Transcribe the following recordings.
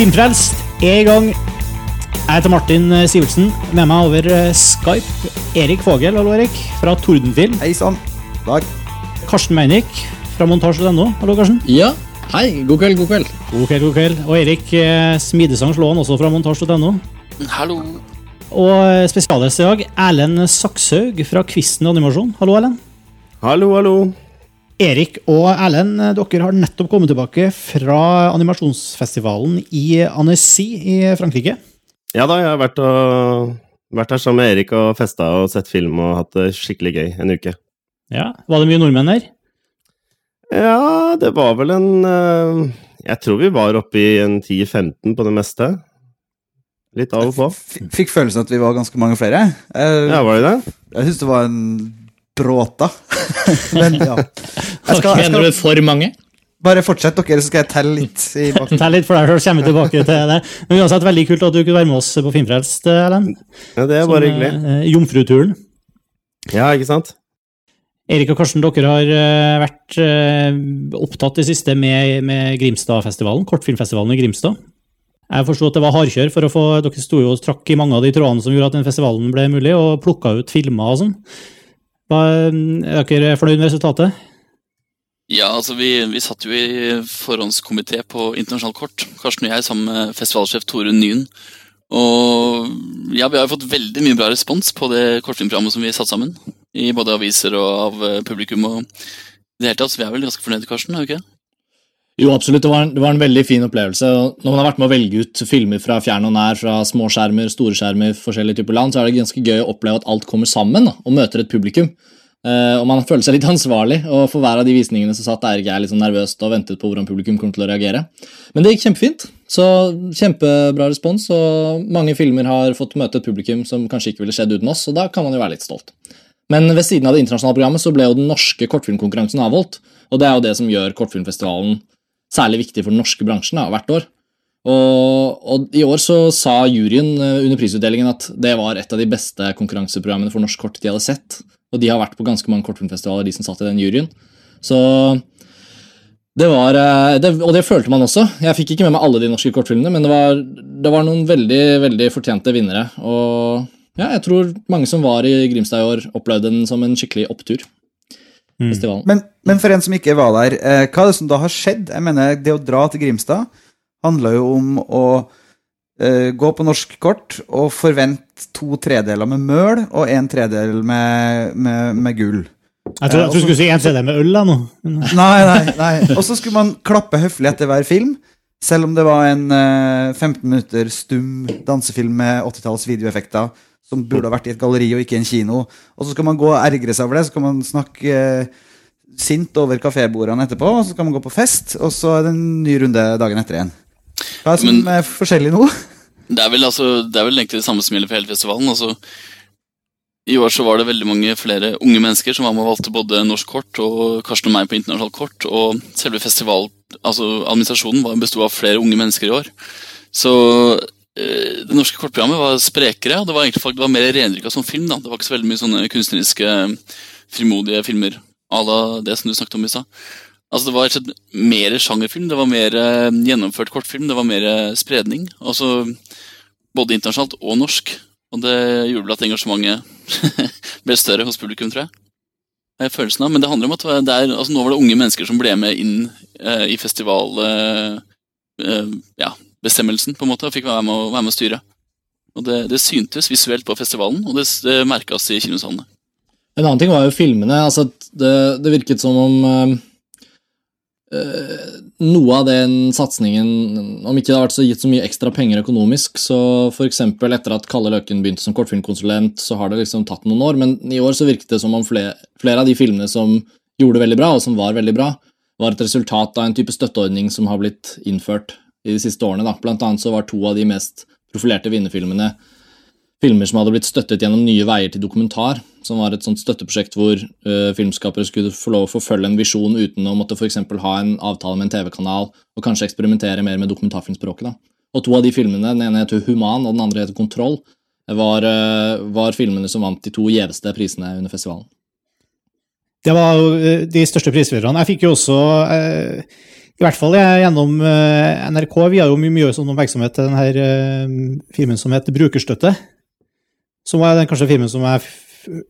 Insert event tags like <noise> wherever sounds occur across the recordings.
Filmfrelst er i gang. Jeg heter Martin Sivertsen. Med meg over eh, Skype Erik Fogel, hallo Erik, fra Tordenfilm. Hei sann. Dag. Karsten Meinik fra montasje.no. Hallo, Karsten. Ja, hei. God kveld, god kveld. God kveld, god kveld. Og Erik eh, Smidesang Slåen, også fra montasje.no. Hallo. Og eh, spesialgjest i dag, Erlend Sakshaug fra Kvisten Animasjon. Hallo, Erlend. Hallo, hallo. Erik og Erlend, eh, dere har nettopp kommet tilbake fra animasjonsfestivalen i Annecy i Frankrike. Ja da, jeg har vært, og, vært her sammen med Erik og festa og sett film og hatt det skikkelig gøy en uke. Ja, Var det mye nordmenn her? Ja, det var vel en eh, Jeg tror vi var oppe i en 10-15 på det meste. Litt av og på. F- Fikk følelsen at vi var ganske mange flere. Jeg, Ja, var det det? jeg syns det var en bråta. <laughs> Men ja. Jeg skal, jeg Mener skal du for mange? bare fortsett, dere, så skal jeg telle litt i bakgrunnen. <laughs> Tell litt for deg, så kommer vi tilbake til det. Men uansett, veldig kult at du kunne være med oss på Filmfrelst, Erlend. Ja, det er Som, hyggelig. eh, Jomfruturen. Ja, ikke sant? Erik og Karsten, dere har eh, vært eh, opptatt det siste med, med Grimstadfestivalen, kortfilmfestivalen i Grimstad. Jeg forsto at det var hardkjør, for å få, dere sto jo og trakk i mange av de trådene som gjorde at den festivalen ble mulig, og plukka ut filmer og sånn. Er dere fornøyd med resultatet? Ja, altså vi, vi satt jo i forhåndskomité på internasjonalt kort. Karsten og jeg sammen med festivalsjef Tore Nyen. Og ja, vi har fått veldig mye bra respons på det kortfilmprogrammet som vi satt sammen. I både aviser og av eh, publikum og i det hele tatt. Så vi er vel ganske fornøyde, Karsten? er vi ikke? Jo, absolutt. Det var, en, det var en veldig fin opplevelse. Når man har vært med å velge ut filmer fra fjern og nær, fra små skjermer, store skjermer, forskjellige typer land, så er det ganske gøy å oppleve at alt kommer sammen da, og møter et publikum. Uh, og man føler seg litt <laughs> ansvarlig, og for hver av de visningene så satt Eirik jeg litt sånn nervøst og ventet på hvordan publikum kom til å reagere. Men det gikk kjempefint. Så kjempebra respons, og mange filmer har fått møte et publikum som kanskje ikke ville skjedd uten oss, og da kan man jo være litt stolt. Men ved siden av det internasjonale programmet så ble jo den norske kortfilmkonkurransen avholdt, og det er jo det som gjør kortfilmfestivalen særlig viktig for den norske bransjen da, hvert år. Og, og I år så sa juryen eh, under prisutdelingen at det var et av de beste konkurranseprogrammene for norsk kort de hadde sett. Og de har vært på ganske mange kortfilmfestivaler, de som satt i den juryen. Så det var, eh, det, Og det følte man også. Jeg fikk ikke med meg alle de norske kortfilmene, men det var, det var noen veldig veldig fortjente vinnere. Og ja, jeg tror mange som var i Grimstad i år, opplevde den som en skikkelig opptur. Mm. Festivalen. Men, men for en som ikke var der, eh, hva er det som da har skjedd? Jeg mener, Det å dra til Grimstad handler jo om å eh, gå på norsk kort og forvente to tredeler med møl og en tredel med, med, med gull. Jeg tror, jeg tror du skulle si en CD med øl da, nå. Nei, nei, nei. Og så skulle man klappe høflig etter hver film. Selv om det var en eh, 15 minutter stum dansefilm med 80-talls videoeffekter som burde ha vært i et galleri og ikke i en kino. Og så skal man gå og ergre seg over det, så kan man snakke eh, sint over kafébordene etterpå, og så kan man gå på fest, og så er det en ny runde dagen etter igjen. Hva er det som Men- er forskjellig nå? <laughs> Det er, vel, altså, det er vel egentlig det samme som gjelder for hele festivalen. Altså, I år så var det veldig mange flere unge mennesker som var med og valgte både norsk kort og Karsten og meg på internasjonalt kort. Og selve festival, altså administrasjonen besto av flere unge mennesker i år. Så det norske kortprogrammet var sprekere, det var egentlig det var mer rendyrka som film. da. Det var ikke så veldig mye sånne kunstneriske, frimodige filmer à la det som du snakket om i stad. Altså Det var slett mer sjangerfilm, det var mer eh, gjennomført kortfilm, det var mer eh, spredning. Altså Både internasjonalt og norsk. Og det gjorde vel at engasjementet <laughs> ble større hos publikum, tror jeg. Er følelsen av, Men det handler om at det er, altså nå var det unge mennesker som ble med inn eh, i festival... Eh, eh, ja, bestemmelsen, på en måte, og fikk være med, å- være med å styre. Og det, det syntes visuelt på festivalen, og det, det merkes i kinosalene. En annen ting var jo filmene. altså Det, det virket som om eh, noe av den satsingen Om ikke det har vært så gitt så mye ekstra penger økonomisk, så f.eks. etter at Kalle Løken begynte som kortfilmkonsulent, så har det liksom tatt noen år, men i år så virket det som om flere, flere av de filmene som gjorde det veldig bra, og som var veldig bra, var et resultat av en type støtteordning som har blitt innført i de siste årene. Da. Blant annet så var to av de mest profilerte vinnerfilmene filmer som hadde blitt støttet gjennom Nye veier til dokumentar, som var et sånt støtteprosjekt hvor eh, filmskapere skulle få lov å forfølge en visjon uten å måtte eksempel ha en avtale med en TV-kanal, og kanskje eksperimentere mer med dokumentarfilmspråket. Da. Og to av de filmene, den ene heter Human, og den andre heter Kontroll, var, eh, var filmene som vant de to gjeveste prisene under festivalen. Det var jo eh, de største prisvinnerne. Jeg fikk jo også eh, I hvert fall eh, gjennom eh, NRK. Vi har jo mye, mye sånn oppmerksomhet til denne uh, filmen som heter Brukerstøtte. Som var den kanskje filmen som jeg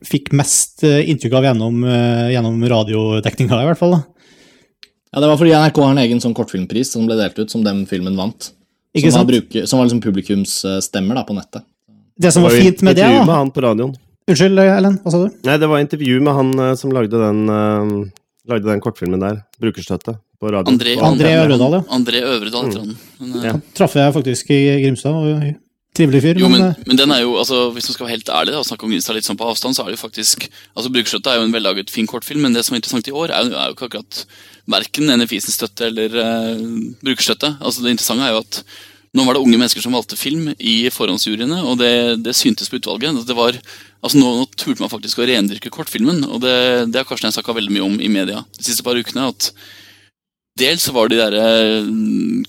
fikk mest eh, inntrykk av gjennom, gjennom radiodekninga, i hvert fall. Ja, Det var fordi NRK har en egen sånn kortfilmpris som ble delt ut, som den filmen vant. Ikke som, sant? var bruker, som var liksom publikumsstemmer da, på nettet. Det som var jo fint med det, intervju med da han på radioen. Unnskyld, Ellen, hva sa du? Nei, det var intervju med han eh, som lagde den, eh, lagde den kortfilmen der. Brukerstøtte. På radio. André, André Øvredal, ja. André Øvredal mm. han. Men, eh, Ja. Traff jeg faktisk i Grimstad. og Trivelig fyr. Jo, men, men, eh, men den er jo, altså, hvis man skal være helt ærlig da, og snakke om Grimstad litt sånn på avstand, så er det jo faktisk altså Brukerstøtte er jo en vellaget, fin kortfilm, men det som er interessant i år, er jo, er jo ikke akkurat verken NFI sin støtte eller uh, brukerstøtte. Altså Det interessante er jo at nå var det unge mennesker som valgte film i forhåndsjuryene, og det, det syntes på utvalget. Det var, altså Nå, nå turte man faktisk å rendyrke kortfilmen, og det, det har Karsten snakka veldig mye om i media de siste par ukene. at Dels var de der eh,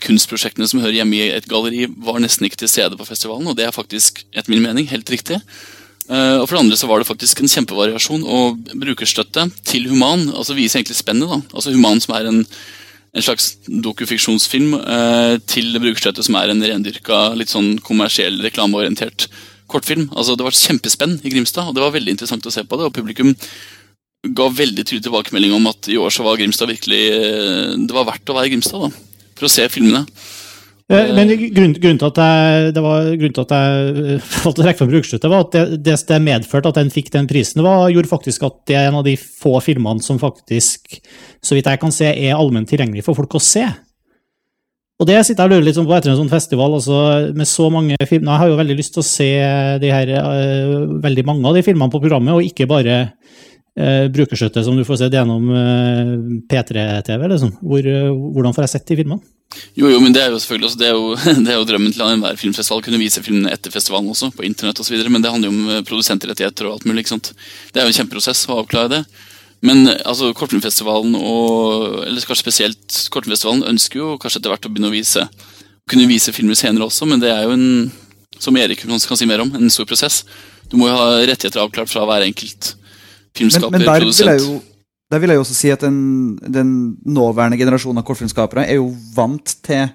kunstprosjektene som hører hjemme i et galleri, var nesten ikke til stede på festivalen, og det er faktisk, etter min mening, helt riktig. Eh, og for det andre så var det faktisk en kjempevariasjon, og brukerstøtte til Human altså viser egentlig spennet. da. Altså Human som er en, en slags dokufiksjonsfilm, eh, til brukerstøtte som er en rendyrka, litt sånn kommersiell, reklameorientert kortfilm. Altså Det var kjempespenn i Grimstad, og det var veldig interessant å se på det. og publikum ga veldig tydelig tilbakemelding om at i år så var Grimstad virkelig eh, Det var verdt å være i Grimstad da, for å se filmene. Eh, Men grunnen, grunnen, til at jeg, det var, grunnen til at jeg eh, <laughs> valgte å trekke fram brukerstøtte, var at det, det, det medførte at den fikk den prisen, var, gjorde faktisk at det er en av de få filmene som faktisk, så vidt jeg kan se, er allment tilgjengelig for folk å se. Og det sitter jeg og lurer litt sånn på etter en sånn festival, altså med så mange filmer. Jeg har jo veldig lyst til å se de her, eh, veldig mange av de filmene på programmet, og ikke bare eh, brukerstøtte som du får sett gjennom eh, P3-TV. Liksom. Hvor, eh, hvordan får jeg sett de filmene? Jo, jo, men det er jo selvfølgelig også, det er jo, <laughs> det er jo drømmen til enhver filmfestival. Kunne vise filmene etter festivalen også, på internett osv. Men det handler jo om eh, produsentrettigheter og alt mulig. ikke sant? Det er jo en kjempeprosess å avklare det. Men eh, altså, Kortfilmfestivalen, og, eller kanskje spesielt Kortfilmfestivalen, ønsker jo kanskje etter hvert å begynne å vise kunne vise filmer senere også, men det er jo en, som Erik kan si mer om, en stor prosess. Du må jo ha rettigheter avklart fra hver enkelt filmskaper, men der, vil jeg jo, der vil jeg jo også si at den, den nåværende generasjonen av kortfilmskapere er jo vant til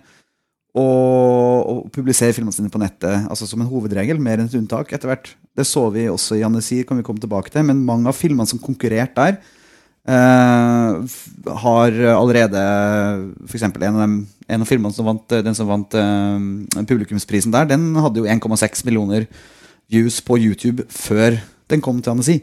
å, å publisere filmene sine på nettet altså som en hovedregel, mer enn et unntak etter hvert. Det så vi også i Annecy, kan vi komme tilbake til, men mange av filmene som konkurrerte der, eh, har allerede eksempel en av, en av filmene som vant, den som vant eh, publikumsprisen der, den hadde jo 1,6 millioner views på YouTube før den kom til Annecy.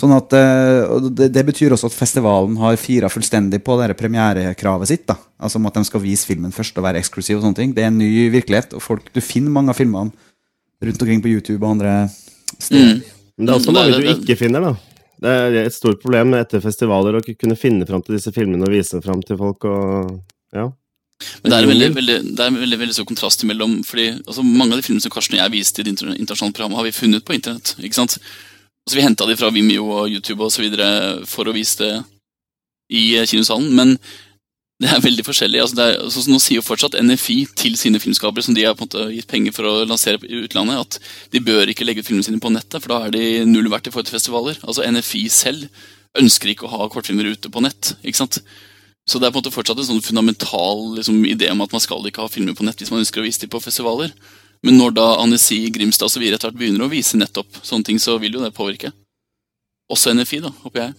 Sånn at, eh, og det, det betyr også at festivalen har fira fullstendig på det premierekravet sitt. da Altså om at de skal vise filmen først og være eksklusiv. og sånne ting Det er en ny virkelighet. Og folk, Du finner mange av filmene rundt omkring på YouTube og andre steder. Mm. Men det er også Mm, mange du ikke finner, da. Det er et stort problem etter festivaler å kunne finne fram til disse filmene og vise dem fram til folk. og ja. Men det er, En veldig, veldig, det er en veldig, veldig stor kontrast imellom fordi altså, Mange av de filmene som Karsten og jeg viste i det inter- internasjonale programmet, har vi funnet på internett. ikke sant? Altså, vi henta de fra Vimeo og YouTube og så videre for å vise det i kinosalen. Men det er veldig forskjellig. altså, er, altså Nå sier jo fortsatt NFI til sine filmskapere, som de har på en måte gitt penger for å lansere i utlandet, at de bør ikke legge ut filmene sine på nettet, for da er de null verdt i forhold til festivaler. Altså NFI selv ønsker ikke å ha kortfilmer ute på nett. ikke sant? Så det er på en måte fortsatt en sånn fundamental liksom, idé om at man skal ikke ha filmer på nett hvis man ønsker å vise dem på festivaler. Men når da Annecy, Grimstad osv. etter hvert begynner å vise nettopp sånne ting, så vil jo det påvirke. Også NFI, da, håper jeg.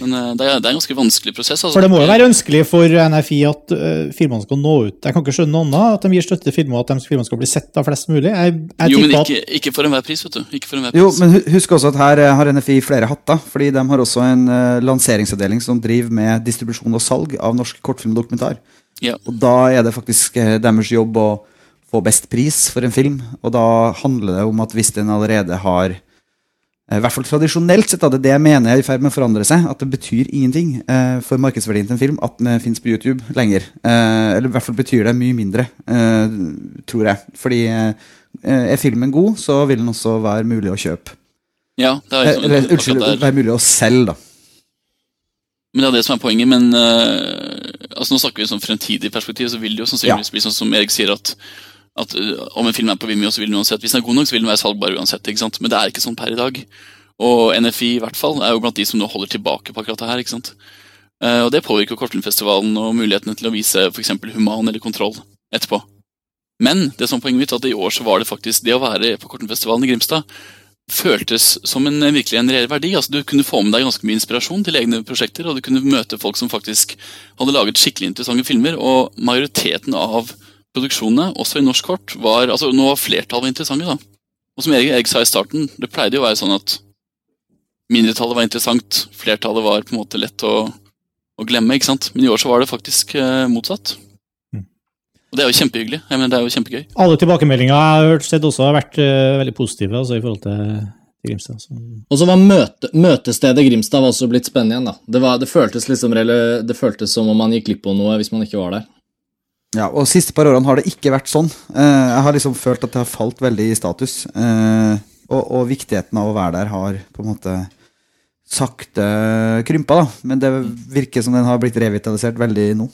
Men eh, det, er, det er en ganske vanskelig prosess. Altså. For det må jo være ønskelig for NFI at uh, filmene skal nå ut. Jeg kan ikke skjønne noe annet at de gir støtte til filmer, at de filmene skal bli sett av flest mulig. Jeg, jeg Jo, men ikke, ikke for enhver pris, vet du. Ikke for enhver Jo, men husk også at her eh, har NFI flere hatter. Fordi de har også en uh, lanseringsavdeling som driver med distribusjon og salg av norsk kortfilm og dokumentar. Ja. Og da er det faktisk uh, deres jobb å få best pris for en film. Og da handler det om at hvis den allerede har eh, i hvert fall tradisjonelt sett, det er det jeg mener er i ferd med å forandre seg. At det betyr ingenting eh, for markedsverdien til en film at den finnes på YouTube lenger. Eh, eller i hvert fall betyr det mye mindre, eh, tror jeg. Fordi eh, er filmen god, så vil den også være mulig å kjøpe. Ja, det er Eh, liksom, eh, unnskyld, være mulig å selge, da. Men det er det som er poenget. Men altså nå snakker vi sånn fremtidig perspektiv, så vil det jo sannsynligvis bli sånn som Erik sier, at, at eh, om en film er på Vimeo, så vil den uansett, hvis den er god nok, så vil den være salgbar uansett. ikke sant? Men det er ikke sånn per i dag. Og NFI i hvert fall er jo blant de som nå holder tilbake på akkurat det her. ikke sant? Eh, og det påvirker kortfilmfestivalen og mulighetene til å vise f.eks. human eller kontroll etterpå. Men det som poenget mitt, at i år så var det faktisk det å være på kortfilmfestivalen i Grimstad føltes som en, virkelig en reell verdi. Altså, du kunne få med deg ganske mye inspirasjon til egne prosjekter, og du kunne møte folk som faktisk hadde laget skikkelig interessante filmer. Og majoriteten av produksjonene, også i norsk kort, var altså nå var flertallet interessante. da. Og som Erik, Erik sa i starten, det pleide jo å være sånn at mindretallet var interessant, flertallet var på en måte lett å, å glemme. ikke sant? Men i år så var det faktisk eh, motsatt. Mm. Og det er jo kjempehyggelig. Jeg mener, det er jo kjempegøy. Alle tilbakemeldinger jeg har hørt sett også har vært uh, veldig positive altså, i forhold til, til Grimstad. Så. Og så var møte, møtestedet Grimstad var også blitt spennende igjen. da. Det, var, det, føltes liksom, det føltes som om man gikk glipp av noe hvis man ikke var der. Ja, og siste par årene har det ikke vært sånn. Eh, jeg har liksom følt at det har falt veldig i status. Eh, og, og viktigheten av å være der har på en måte sakte krympa, da. Men det virker som den har blitt revitalisert veldig nå.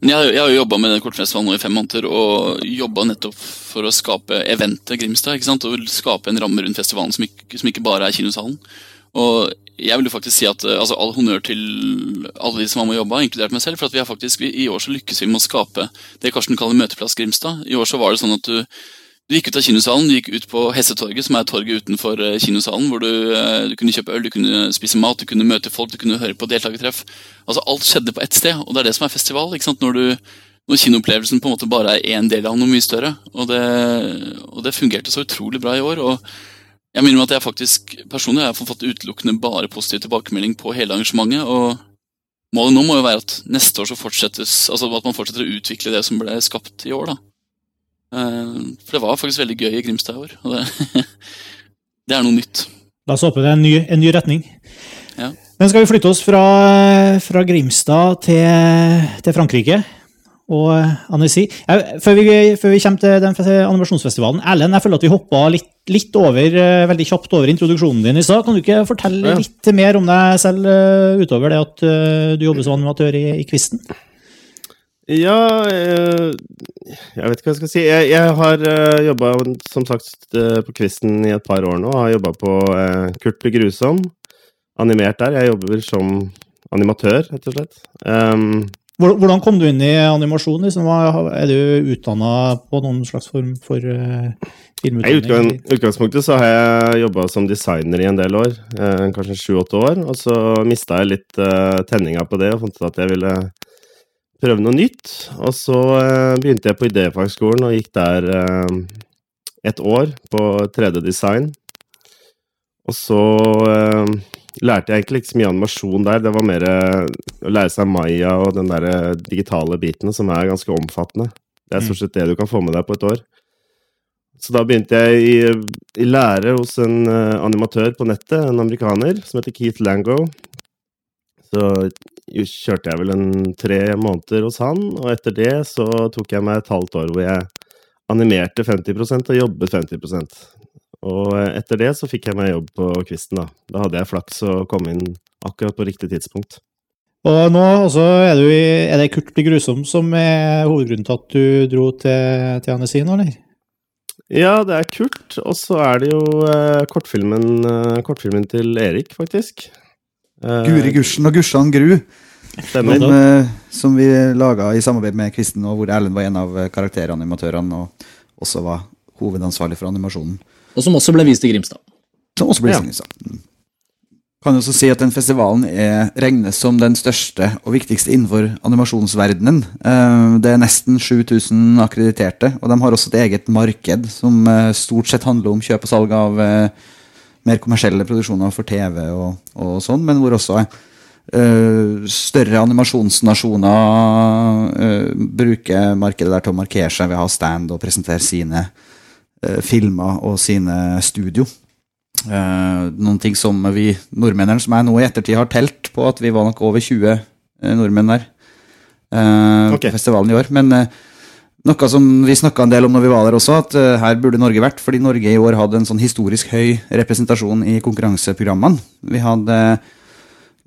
Men jeg, har jeg har jo jobba med den kortfestivalen nå i fem måneder, og jobba nettopp for å skape eventet Grimstad. ikke sant? Og skape en ramme rundt festivalen som ikke, som ikke bare er kinosalen. Og jeg vil jo faktisk si at eh, altså, all honnør til alle de som har med jobbe, inkludert meg selv. For at vi har faktisk, i år så lykkes vi med å skape det Karsten kaller Møteplass Grimstad. I år så var det sånn at du, du gikk ut av kinosalen, du gikk ut på Hessetorget, som er torget utenfor eh, kinosalen, hvor du, eh, du kunne kjøpe øl, du kunne spise mat, du kunne møte folk, du kunne høre på deltakertreff. Altså Alt skjedde på ett sted, og det er det som er festival. ikke sant? Når, når kinoopplevelsen på en måte bare er én del av noe mye større. Og det, og det fungerte så utrolig bra i år. og jeg minner meg at jeg faktisk personlig har fått utelukkende bare positiv tilbakemelding på hele arrangementet. og Målet nå må jo være at neste år så fortsettes, altså at man fortsetter å utvikle det som ble skapt i år. da. Eh, For det var faktisk veldig gøy i Grimstad i år. og det, <laughs> det er noe nytt. La oss håpe det er en ny, en ny retning. Ja. Men skal vi flytte oss fra, fra Grimstad til, til Frankrike og Annecy? Før, vi- før vi kommer til den animasjonsfestivalen, Erlend, jeg føler at vi hoppa litt, litt over, eh, veldig kjapt over introduksjonen din i stad. Kan du ikke fortelle Ja. litt mer om deg selv eh, utover det at eh, du jobber som animatør i, i Kvisten? Ja, eh, jeg vet ikke hva jeg skal si. Jeg, jeg har jobba som sagt eh, på Kvisten i et par år nå. Har jobba på Kurt blir grusom. Animert der. Jeg jobber som animatør, rett og slett. Um, Hvordan kom du inn i animasjon? Liksom? Er du utdanna på noen slags form for uh, I utgang, utgangspunktet så har jeg jobba som designer i en del år, eh, kanskje sju-åtte år. Og så mista jeg litt eh, tenninga på det og fant ut at jeg ville prøve noe nytt. Og så eh, begynte jeg på idéfagskolen og gikk der eh, et år på 3D-design. Og så eh, lærte jeg egentlig ikke så mye animasjon der. Det var mer eh, å lære seg Maya og den der eh, digitale biten, som er ganske omfattende. Det er stort sett det du kan få med deg på et år. Så da begynte jeg i, i lære hos en eh, animatør på nettet, en amerikaner, som heter Keith Lango. Så kjørte jeg vel en tre måneder hos han, og etter det så tok jeg meg et halvt år hvor jeg animerte 50% og jobbet 50 Og eh, etter det så fikk jeg meg jobb på Kvisten, da. Da hadde jeg flaks og kom inn akkurat på riktig tidspunkt. Og nå også er, du i, er det Kurt blir grusom som er hovedgrunnen til at du dro til, til Annecy nå, eller? Ja, det er Kurt, og så er det jo eh, kortfilmen, eh, kortfilmen til Erik, faktisk. Eh, Guri Gusjen og Gusjan Gru, Stemmer. som, eh, som vi laga i samarbeid med Kvisten, og hvor Erlend var en av karakteranimatørene og også var hovedansvarlig for animasjonen. Og som også ble vist i Grimstad. Som også ble vist i Grimstad. Kan jo også si at den festivalen er, regnes som den største og viktigste innenfor animasjonsverdenen. Eh, Det er nesten 7000 akkrediterte, og de har også et eget marked som eh, stort sett handler om kjøp og salg av eh, mer kommersielle produksjoner for TV og, og sånn, men hvor også Uh, større animasjonsnasjoner uh, bruker markedet der til å markere seg ved å ha stand og presentere sine filmer og sine studio. Eh, noen ting som vi nordmennene, som jeg nå i ettertid har telt på at vi var nok over 20 eh, nordmenn der eh, okay. festivalen i år. Men eh, noe som vi snakka en del om når vi var der også, at eh, her burde Norge vært, fordi Norge i år hadde en sånn historisk høy representasjon i konkurranseprogrammene. Vi hadde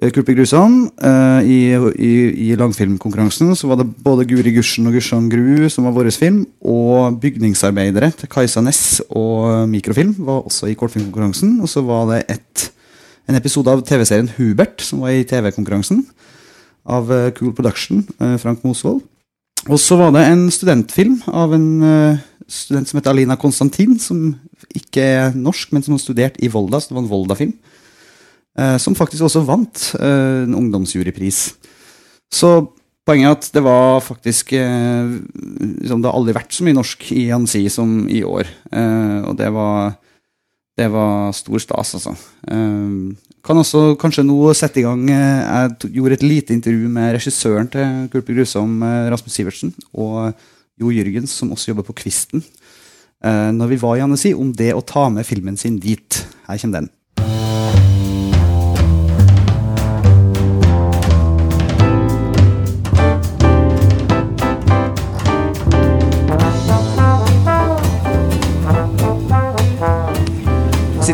eh, Big Grusom eh, i, i, i langfilmkonkurransen. Så var det både Guri Gusjen og Gusjan Gru som var vår film, og Bygningsarbeidere til Kajsa Næss og Mikrofilm var også i kortfilmkonkurransen. Og så var det et, en episode av TV-serien Hubert som var i TV-konkurransen. av eh, Cool Production, Frank Mosvold. Og så var det en studentfilm av en student som heter Alina Konstantin, som ikke er norsk, men som har studert i Volda, så det var en Volda-film. Eh, Som faktisk også vant eh, en ungdomsjurypris. Så poenget er at det var faktisk eh, liksom, Det har aldri vært så mye norsk i Hansi som i år. Og det var det var stor stas, altså. Kan også kanskje nå sette i gang Jeg gjorde et lite intervju med regissøren til Kulpe Grusom, Rasmus Sivertsen, og Jo Jørgens, som også jobber på Kvisten, når vi var i Annecy, om det å ta med filmen sin dit. Her kommer den.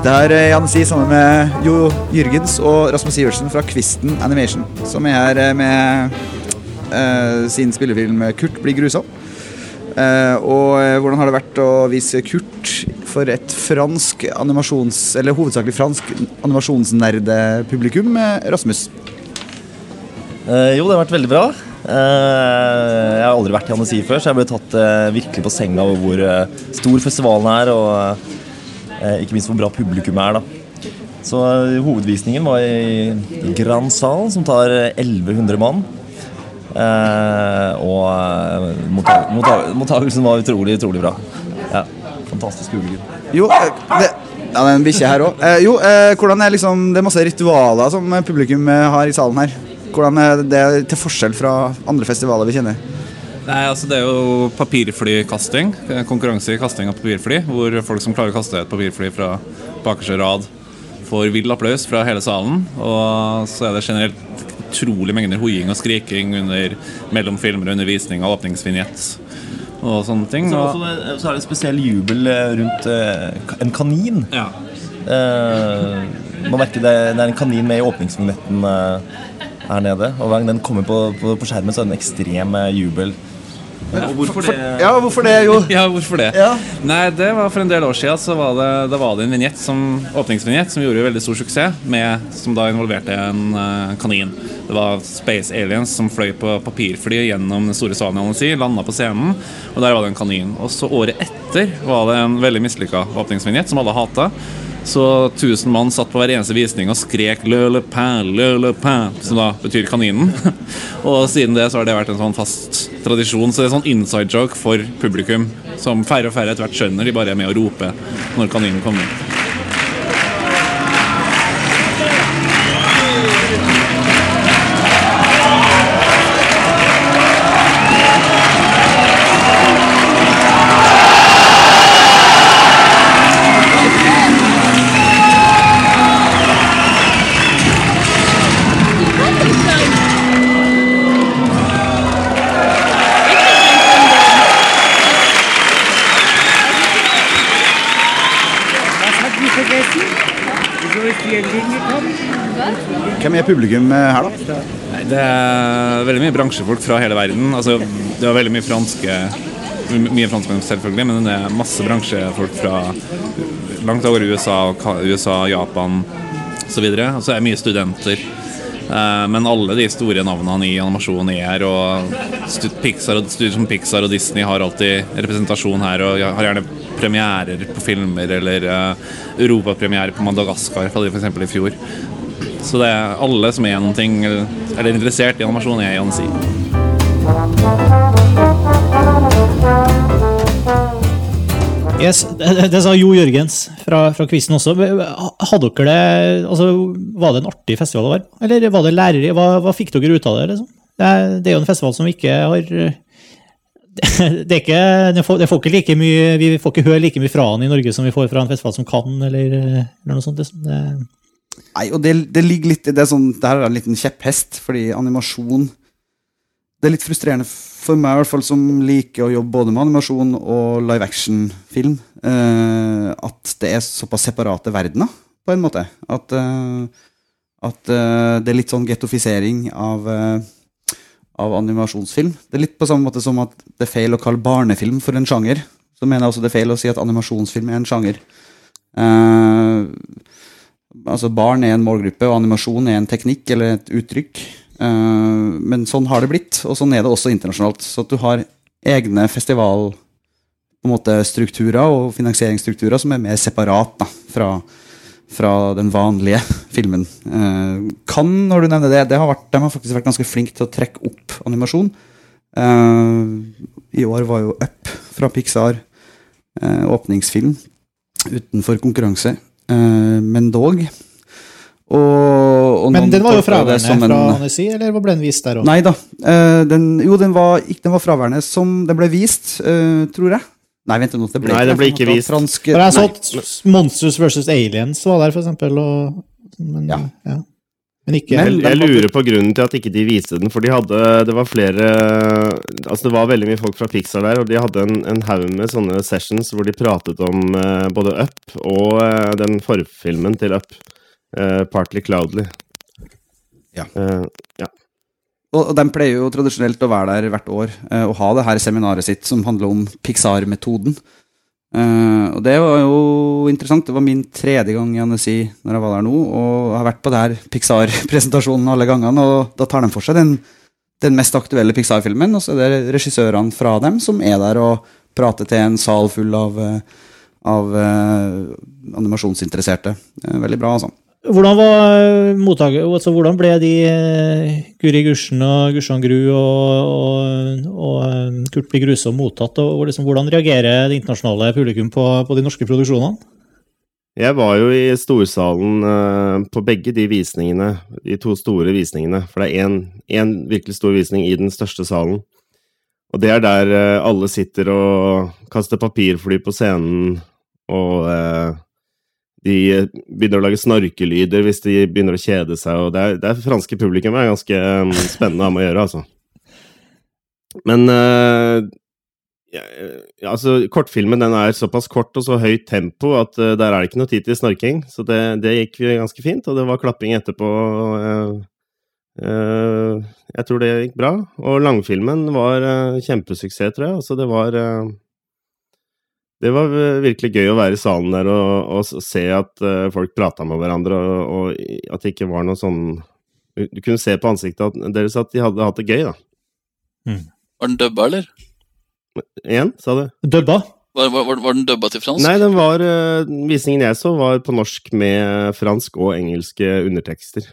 Sitter her Jan Si sammen med Jo Jørgens og Rasmus Sivertsen fra Kvisten Animation, som er her eh, med uh, sin spillefilm 'Kurt blir grusom'. Uh, og eh, hvordan har det vært å vise Kurt for et fransk animasjons... Eller hovedsakelig fransk animasjonsnerdepublikum, eh, Rasmus? Uh, jo, det har vært veldig bra. Uh, jeg har aldri vært i Annecy før, så jeg ble tatt uh, virkelig på senga over hvor uh, stor festivalen er, og eh, ikke minst hvor bra publikum er. da. Så eh, hovedvisningen var i Grand Sal, som tar eh, 1100 mann. Eh, og eh, motta- motta- mottagelsen var utrolig, utrolig bra. Ja, Fantastisk publikum. Jo, eh, det, ja, det er en bikkje her òg. Eh, jo, eh, hvordan er liksom Det er masse ritualer som eh, publikum eh, har i salen her. Hvordan er det til forskjell fra andre festivaler vi kjenner? Nei, altså Det er jo papirflykasting. Konkurranse i kasting av papirfly. Hvor folk som klarer å kaste et papirfly fra bakerste rad, får vill applaus fra hele salen. Og så er det generelt utrolig mengder hoiing og skriking under mellom filmer og undervisning og åpningsvinjett og sånne ting. Så, Og, også, så er det en spesiell jubel eh, rundt eh, en kanin. ja. Eh, man merker det, det er en kanin med i åpningsvinjetten. eh, her nede. Og hver gang den kommer på, på, på skjermen, så er det en ekstrem eh, Og hvorfor det? Ja, hvorfor det, jo? <laughs> ja, hvorfor det? Ja. Nei, det var For en del år siden så var det, da var det en vignett som, åpningsvignett som gjorde veldig stor suksess, med, som da involverte en uh, kanin. Det var Space Aliens som fløy på papirfly gjennom den store salen si, landa på scenen, og der var det en kanin. Og så året etter var det en veldig mislykka åpningsvignett som alle hata. Så 1000 mann satt på hver eneste visning og skrek 'le le pain, le le pain', som da betyr kaninen. <laughs> og siden det så har det vært en sånn fast tradisjon. Så det er sånn inside joke for publikum, som færre og færre etter hvert skjønner. De bare er med og roper når kaninen kommer. Publikum eh, her, da? Det er veldig mye bransjefolk fra hele verden. Altså, det var veldig mye franske my- Mye franskmenn selvfølgelig, men det er masse bransjefolk fra langt over USA, USA Japan osv. Og så er det mye studenter. Eh, Men alle de store navnene i animasjon er her. Og Pixar og studier som Pixar og Disney har alltid representasjon her. Og har gjerne premierer på filmer, eller uh, europapremiere på Madagaskar, for eksempel i fjor. Så det er alle som er noen ting, eller er interessert i animasjon, er i Annecy. Yes, det, det sa Jo Jørgens fra, fra quizen også. Hadde dere det, altså, var det en artig festival å være? Eller var det lærerig? Hva, hva fikk dere ut av det? Liksom? Det, er, det er jo en festival som ikke har det, er ikke, det får, det får ikke like mye, Vi får ikke høre like mye fra han i Norge som vi får fra en festival som Cannes eller, eller noe sånt. Liksom. Det, Nei, og det, det ligger litt det er sånn, det her er en liten kjepphest, fordi animasjon Det er litt frustrerende for meg, i hvert fall som liker å jobbe både med animasjon og live action-film, eh, at det er såpass separate verdener, på en måte. At, eh, at eh, det er litt sånn gettofisering av, eh, av animasjonsfilm. Det er litt på samme måte som at det er feil å kalle barnefilm for en sjanger. Så mener jeg også det er feil å si at animasjonsfilm er en sjanger. Eh, altså Barn er en målgruppe, og animasjon er en teknikk eller et uttrykk. Eh, men sånn har det blitt, og sånn er det også internasjonalt. Så at du har egne festival på en måte strukturer og finansieringsstrukturer som er mer separat da, fra, fra den vanlige <laughs> filmen. Eh, kan, når du nevner det, det har vært, de har faktisk vært ganske flinke til å trekke opp animasjon. Eh, I år var jo Up fra Pixar åpningsfilm utenfor konkurranse, men dog. Og, og Men den var jo fraværende fra en- Annecy, eller ble den vist der òg? Nei da. eh, den, jo, den var, ikke, den var fraværende som den ble vist, eh, tror jeg. Nei, vent nå. Det ble, Nei, det ble ikke vist. Fransk, jeg så at Monsters versus Aliens var der, for eksempel. Og, men, Ja. ja. Men ikke Men- Jeg, jeg lurer på grunnen til at ikke de viste den, for de hadde Det var flere Altså, det var veldig mye folk fra Pixar der, og de hadde en, en haug med sånne sessions hvor de pratet om uh, både Up og uh, den forfilmen til Up, uh, Partly Cloudly. Ja. ja. Og, og de pleier jo tradisjonelt å være der hvert år og ha det her seminaret sitt som handler om Pixar-metoden. Eh, og det var jo interessant. Det var min tredje gang i Annecy når jeg var der nå, og jeg har vært på det Pixar-presentasjonen alle gangene, og da tar de for seg den, den mest aktuelle Pixar-filmen, og så er det regissørene fra dem som er der og prater til en sal full av, eh, av uh, animasjonsinteresserte. Veldig bra, altså. Hvordan var mottaket, altså hvordan ble de eh, Guri Gursen og Gursan Gru og, og, og eh, Kurt blir grusom mottatt? og liksom, Hvordan reagerer det internasjonale publikum på, på de norske produksjonene? Jeg var jo i storsalen eh, på begge de visningene, de to store visningene. For det er én virkelig stor visning i den største salen. Og det er der eh, alle sitter og kaster papirfly på scenen, og eh, de begynner å lage snorkelyder hvis de begynner å kjede seg. Og det er, det er franske publikum er ganske eh, spennende å ha med å gjøre, altså. Men uh, ja, altså, kortfilmen den er såpass kort og så høyt tempo at uh, der er det ikke noe tid til snorking. Så det, det gikk ganske fint, og det var klapping etterpå. Uh, eh, jeg tror det gikk bra. Og langfilmen var eh, kjempesuksess, tror jeg. Altså, det var eh, Det var eh, virkelig gøy å være i salen der og, og se at eh, folk prata med hverandre, og, og at det ikke var noe sånn Du kunne se på ansiktet at- deres at de hadde hatt det gøy, da. Var den dubba, eller? Igjen, sa du? Dubba? Var, var, var, var den dubba til fransk? Nei, den var, eh, visningen jeg så, var på norsk med fransk og engelske undertekster.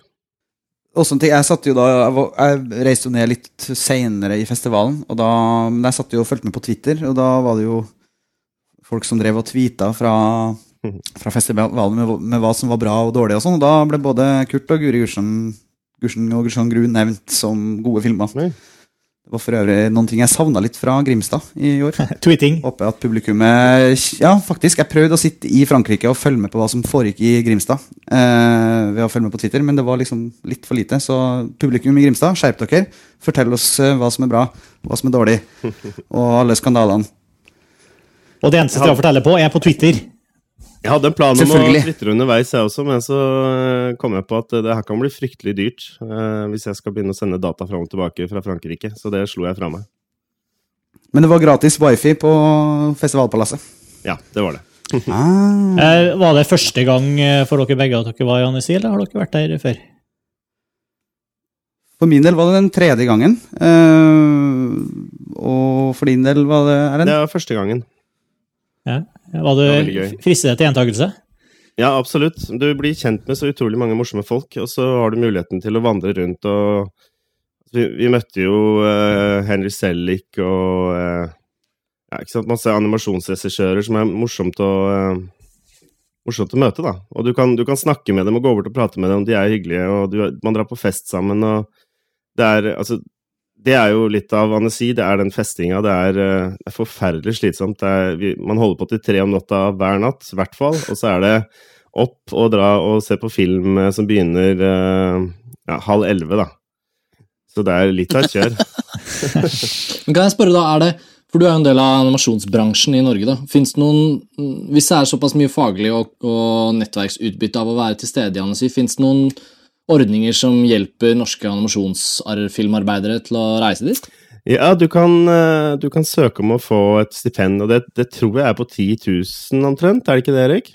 Også en ting, jeg, satt jo da, jeg reiste jo ned litt seinere i festivalen, og da, men jeg satt jo og fulgte med på Twitter, og da var det jo folk som drev og tweeta fra, fra festivalen med, med hva som var bra og dårlig og sånn, og da ble både Kurt og Guri Gursen, Gursen og Gursan Gru nevnt som gode filmer. Nei. Det var for øvrig noen ting jeg savna litt fra Grimstad i år. <laughs> Tweeting? Håper at publikummet Ja, faktisk. Jeg prøvde å sitte i Frankrike og følge med på hva som foregikk i Grimstad. Eh, ved å følge med på Twitter, men det var liksom litt for lite. Så publikum i Grimstad, skjerp dere. Fortell oss eh, hva som er bra, hva som er dårlig, <laughs> og alle skandalene. Og det eneste jeg har å fortelle på, er på Twitter. Jeg hadde en plan om å flytte underveis, jeg også, men så eh, kom jeg på at det her kan bli fryktelig dyrt eh, hvis jeg skal begynne å sende data fram og tilbake fra Frankrike, så det slo jeg fra meg. Men det var gratis wifi på Festivalpalasset. Ja, det var det. Ah. <laughs> Eh, var det første gang eh, for dere begge at dere var i Annecy, eller har dere vært der før? For min del var det den tredje gangen. Eh, og for din del var det Erlend? Det var første gangen. Det var du fristet til gjentakelse? Ja, absolutt. Du blir kjent med så utrolig mange morsomme folk, og så har du muligheten til å vandre rundt og Vi, vi møtte jo uh, Henry Sellick og uh, ja, ikke sant, masse animasjonsregissører som er morsomt å uh, morsomt å møte, da. Og du kan, du kan snakke med dem og gå bort og prate med dem, de er hyggelige, og du, man drar på fest sammen, og det er altså det er jo litt av anesi, det er den festinga. Det er, eh, det er forferdelig slitsomt. Er, vi, man holder på til tre om natta hver natt, i hvert fall. Og så er det opp og dra og se på film eh, som begynner eh, ja, halv elleve, da. Så det er litt av et kjør. <laughs> Men kan jeg spørre da, er det, for du er jo en del av animasjonsbransjen i Norge da, finnes det noen, hvis det er såpass mye faglig og, og nettverksutbytte av å være til stede i Annecy, finnes det noen ordninger som hjelper norske animasjonsfilmarbeidere til å reise dit? Ja, du kan, eh, du kan søke om å få et stipend, og det, det tror jeg er på 10 000 omtrent, er det ikke det, Erik?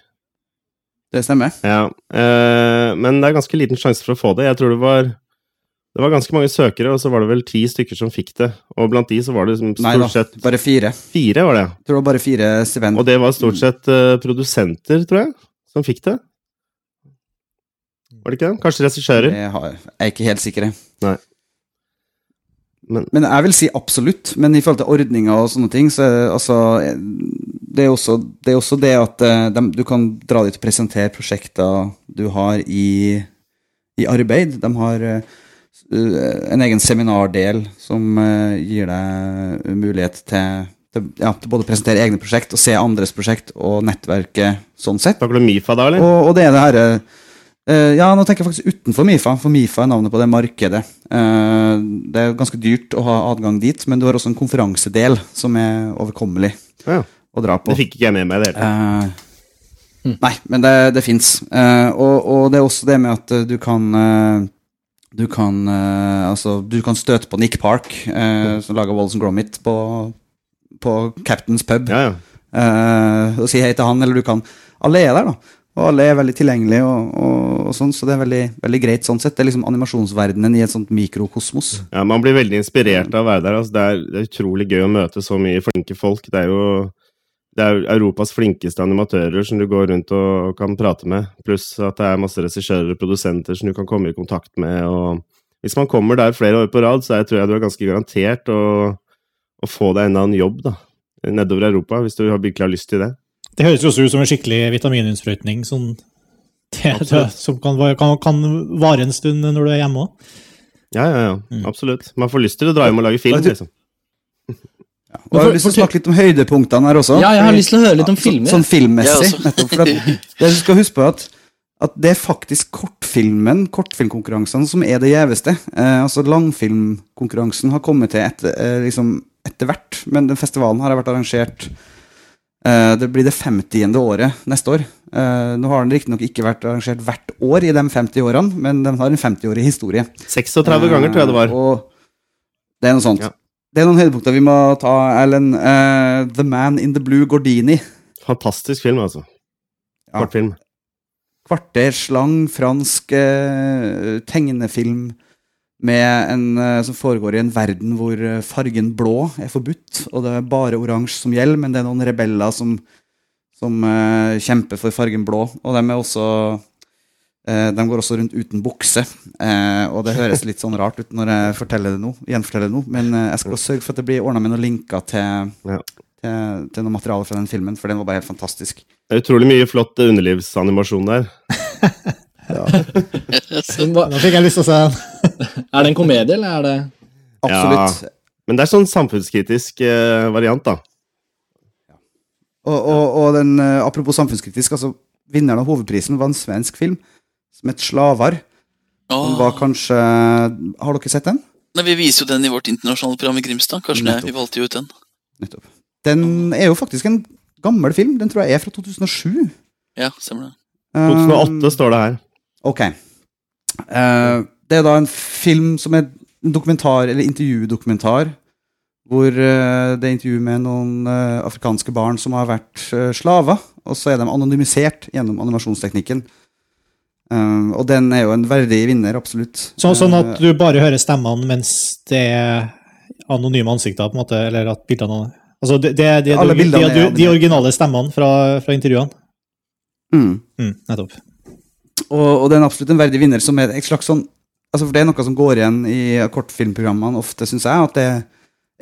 Det stemmer. Ja, eh, men det er ganske liten sjanse for å få det. Jeg tror det var Det var ganske mange søkere, og så var det vel ti stykker som fikk det. Og blant de så var det stort Nei da, sett bare fire. fire, var det. Jeg tror det var bare fire stipend. Og det var stort sett eh, produsenter, tror jeg, som fikk det. Var det ikke det? Kanskje regissører? Det har, jeg er ikke helt sikker. Nei. Men Men jeg vil si absolutt. Men i forhold til ordninger og sånne ting, så er det altså Det er også det, er også det at de, du kan dra dit og presentere prosjekter du har i, i arbeid. De har uh, en egen seminardel som uh, gir deg mulighet til, til, ja, til både å presentere egne prosjekt og se andres prosjekt og nettverket sånn sett. snakker du mye Mifa da, eller? Og, og det er det herre eh, Ja, nå tenker jeg faktisk utenfor Mifa, for Mifa er navnet på det markedet. Uh, det er ganske dyrt å ha adgang dit, men du har også en konferansedel som er overkommelig Ja. å dra på. Det fikk ikke jeg med meg i det hele tatt. Eh, Nei, men det, det fins. og, og det er også det med at du kan Du kan Altså, du kan støte på Nick Park, eh, som laga Walls and Gromit, på, på Captain's Pub. Ja, ja. eh, og si hei til han, eller du kan Alle er der, da. Og alle er veldig tilgjengelige, og, og, og sånn, så det er veldig, veldig greit sånn sett. Det er liksom animasjonsverdenen i et sånt mikrokosmos. Ja, Man blir veldig inspirert av å være der. Altså, det, er, det er utrolig gøy å møte så mye flinke folk. Det er jo det er Europas flinkeste animatører som du går rundt og kan prate med. Pluss at det er masse regissører og produsenter som du kan komme i kontakt med. og Hvis man kommer der flere år på rad, så jeg tror jeg du er ganske garantert å, å få deg enda en jobb da, nedover Europa, hvis du har virkelig har lyst til det. Det høres jo også ut som en skikkelig vitamininnsprøytning sånn, <laughs> som kan, kan, kan vare en stund når du er hjemme òg. Ja, ja, ja. Absolutt. Man får lyst til å dra hjem og lage film, liksom. Ja. Og jeg har lyst til å snakke litt om høydepunktene her også. Ja, jeg har lyst til å høre litt om filmer. Sånn filmmessig, Jeg nettopp. For at, <laughs> det du skal huske på at, at det er faktisk kortfilmen, kortfilmkonkurransene, som er det gjeveste. Eh, altså Langfilmkonkurransen har kommet til etter, eh, liksom etter hvert, men den festivalen har vært arrangert Det blir det 50. året neste år. Eh, nå har den riktignok ikke vært arrangert hvert år i de 50 årene, men den har en 50-årig historie. 36 ganger, tror jeg det var. Eh, Og det er noe sånt. Ja. Det er noen høydepunkter vi må ta, Erlend. Eh, The Man in the Blue Gordini. Fantastisk film, altså. Ja. Kvarters lang fransk eh, tegnefilm en, eh, som foregår i en verden hvor eh, fargen blå er forbudt, og det er bare oransje som gjelder, men det er noen rebeller som, som uh, kjemper for fargen blå, og de er også uh, de går også rundt uten bukse, Uh, og det høres litt sånn rart ut når jeg forteller det nå, gjenforteller det nå, men jeg skal også sørge for at det blir ordna med noen linker til, Ja. til, til noe materiale fra den filmen, for den var bare helt fantastisk. Det er utrolig mye flott underlivsanimasjon der. <laughs> Hva- <laughs> Nå fikk jeg lyst til å se den. <laughs> Er det en komedie, eller er det Absolutt. Men det er sånn samfunnskritisk eh, variant, da. Og, og, og den, eh, apropos samfunnskritisk, altså vinneren av hovedprisen var en svensk film som het 'Slavar'. Den var kanskje Har dere sett den? Nei, Vi viser jo den i vårt internasjonale program i Grimstad. Kanskje Nettopp. vi valgte jo ut den. Nettopp. Den er jo faktisk en gammel film. Den tror jeg er fra 2007. Ja, stemmer det. 2008 Um, står det her. Ok. Eh, det er da en film som er en dokumentar, eller intervjudokumentar, hvor eh, det er intervju med noen eh, afrikanske barn som har vært eh, slaver, og så er de anonymisert gjennom animasjonsteknikken. Eh, og den er jo en verdig vinner, absolutt. Så, sånn at Eh, du bare hører stemmene mens det er anonyme ansikter, på en måte, eller at bildene Altså, det, det, det, de, de, de originale stemmene fra, fra intervjuene. mm. Mm, nettopp. Og, og det er absolutt en verdig vinner som er et slags sånn altså For det er noe som går igjen i kortfilmprogrammene ofte, syns jeg, at det er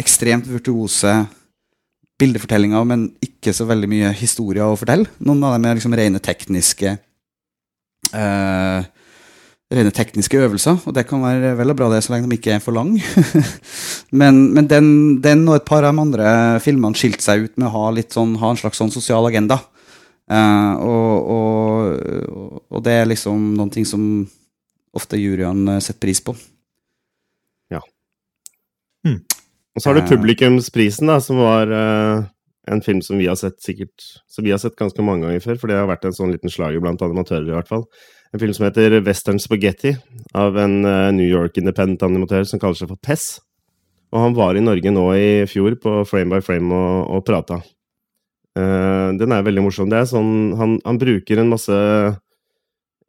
ekstremt virtuose bildefortellinger, men ikke så veldig mye historier å fortelle. Noen av dem er liksom rene tekniske eh, Rene tekniske øvelser, og det kan være vel og bra det, så lenge de ikke er for lang. <laughs> men men den, den og et par av de andre filmene skilte seg ut med å ha, sånn, ha en slags sånn sosial agenda. Eh, og, og, og det er liksom noen ting som ofte juryene setter pris på. Ja Og så har du Eh. publikumsprisen, da, som var eh, en film som vi har sett sikkert Som vi har sett ganske mange ganger før, for det har vært en sånn liten slager blant animatører, i hvert fall. En film som heter Western Spaghetti, av en eh, New York independent animatør som kaller seg for Pess. Og han var i Norge nå i fjor på Frame by Frame og, og prata. Eh, den er veldig morsom. Det er sånn Han, han bruker en masse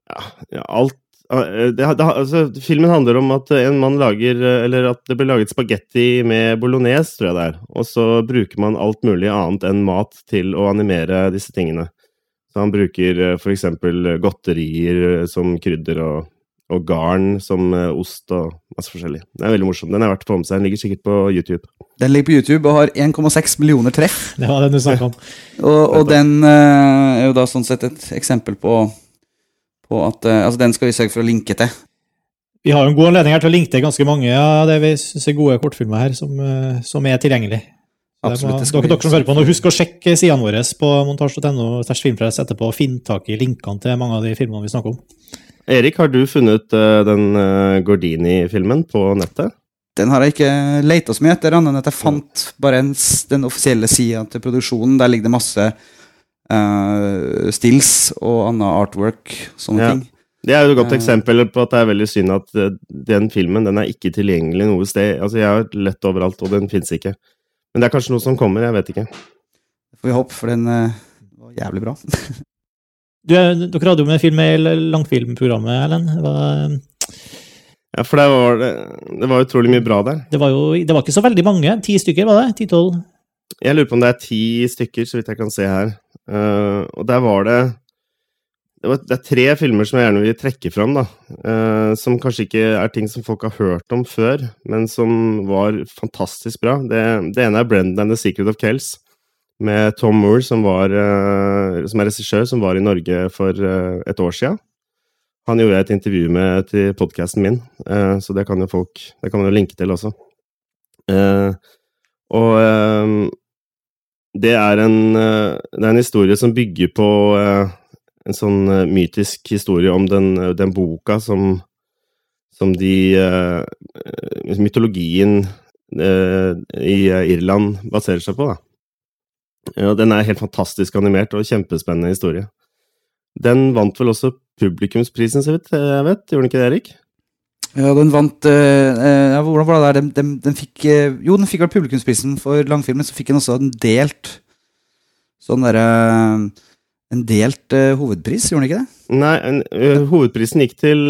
ja, ja, alt uh, det, det, altså, Filmen handler om at en mann lager eh, Eller at det blir laget spagetti med bolognese, tror jeg det er. Og så bruker man alt mulig annet enn mat til å animere disse tingene. Så han bruker eksempel godterier som krydder og, og garn som eh, ost og masse forskjellig. Det er veldig morsomt. Den er verdt å få med seg. Den ligger sikkert på YouTube. Den ligger på YouTube og har 1,6 millioner treff. <laughs> Det var den du snakka om. Og, og den eh, er jo da sånn sett et eksempel på, på at eh, Altså, den skal vi sørge for å linke til. Vi har jo en god anledning her til å linke til ganske mange av det vi syns er gode kortfilmer her, som, som er tilgjengelig. Det Absolutt, må, det skal dere, dere som hører på nå, husk å sjekke sidene våre på montasje.no etterpå og finn tak i linkene til mange av de filmene vi snakker om. Erik, har du funnet eh, den eh, Gordini-filmen på nettet? Den har jeg ikke leita så mye etter, annet enn at jeg fant bare en, den offisielle sida til produksjonen. Der ligger det masse uh, stills og annet artwork, sånne Ja. ting. Det er jo et godt eksempel på at det er veldig synd at den filmen den er ikke tilgjengelig noe sted. Altså, Jeg har lett overalt, og den fins ikke. Men det er kanskje noe som kommer, jeg vet ikke. Det får vi håpe, for den uh, var jævlig bra. <laughs> Du, er- dere hadde jo med film i langfilmprogrammet, Erlend. Var, Ja, for det var, det, det var utrolig mye bra der. det var jo det var ikke så veldig mange. Ti stykker, var det? Ti-tolv? Jeg lurer på om det er ti stykker, så vidt jeg kan se her. Uh, og der var det det, var, det er tre filmer som jeg gjerne vil trekke fram, da. Uh, som kanskje ikke er ting som folk har hørt om før, men som var fantastisk bra. Det, det ene er 'Brendan and the Secret of Kells', med Tom Moore, som, var, eh, som er regissør, som var i Norge for eh, et år sia. Han gjorde jeg et intervju med til podkasten min, eh, så det kan jo folk Det kan man jo linke til også. Og det er en, det er en historie som bygger på en sånn mytisk historie om den, den boka som, som de Mytologien i Irland baserer seg på, da. Ja, den er helt fantastisk animert og kjempespennende historie. Den vant vel også publikumsprisen, så vidt jeg vet. Gjorde den ikke det, Erik? Ja, den vant eh, eh, Hvordan var det der? Den, den, den fikk eh, Jo, den fikk vel publikumsprisen for langfilmen, så fikk den også en delt Sånn derre En delt hovedpris, gjorde den ikke det? Nei, en, hovedprisen gikk til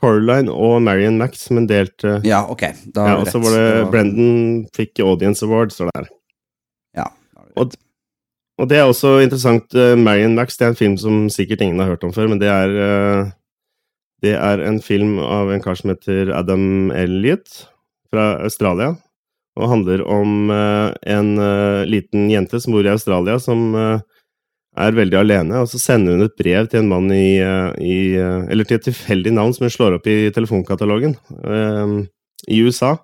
Coraline og Marion Max, men delt Ja, ok. Da Ja, og så var det var- Brendan fikk Audience Award, står det her. Ja. Og-. Og det er også interessant. ø, Marion Max det er en film som sikkert ingen har hørt om før, men det er Det er en film av en kar som heter Adam Elliot fra Australia. Og handler om en liten jente som bor i Australia, som er veldig alene, og så sender hun et brev til en mann i, i Eller til et tilfeldig navn som hun slår opp i telefonkatalogen i USA.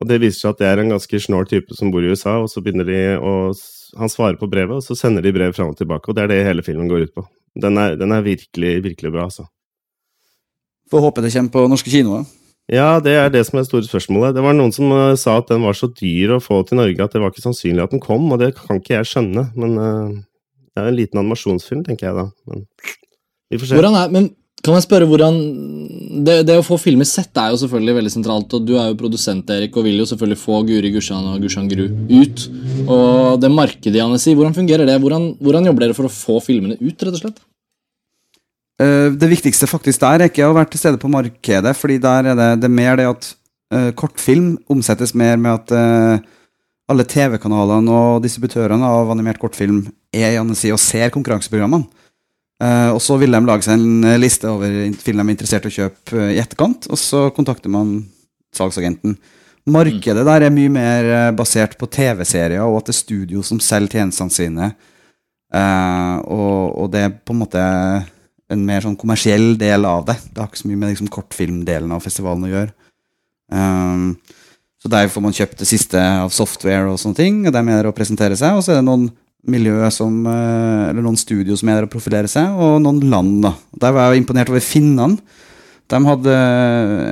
Og det viser seg at det er en ganske snål type som bor i USA, og så begynner de å Han svarer på brevet, og så sender de brev fram og tilbake, og det er det hele filmen går ut på. Den er, den er virkelig, virkelig bra, altså. Får håpe det kommer på norske kinoer. Ja, det er det som er det store spørsmålet. Det var noen som eh, sa at den var så dyr å få til Norge at det var ikke sannsynlig at den kom, og det kan ikke jeg skjønne, men uh, det er en liten animasjonsfilm, tenker jeg da. Men vi får se. Hvordan er, men kan jeg spørre hvordan det, det å få filmer sett er jo selvfølgelig veldig sentralt, og du er jo produsent, Erik, og vil jo selvfølgelig få Guri Gushan og Gushan Gru ut. Og det markedet, Janesi, hvordan fungerer det? Hvordan, hvordan jobber dere for å få filmene ut, rett og slett? Eh, Det viktigste faktisk der er ikke å være til stede på markedet, fordi der er det, det er mer det at eh, kortfilm omsettes mer med at eh, alle TV-kanalene og distributørene av animert kortfilm er i sier, og ser konkurranseprogrammene. Eh, og så vil de lage seg en eh, liste over film de er interessert i å kjøpe uh, i etterkant, og så kontakter man salgsagenten. Markedet der er mye mer uh, basert på TV-serier, og at det er studio som selger tjenestene sine. Og, og det er på en måte en mer sånn kommersiell del av det. Det har ikke så mye med liksom, kortfilmdelen av festivalen å gjøre. Um, så der får man kjøpt det siste av software og sånne ting, og de er der å presentere seg. Og så er det noen miljø som, eh, eller noen studio som er der å profilere seg, og noen land. da. Der var jeg imponert over finnene. De hadde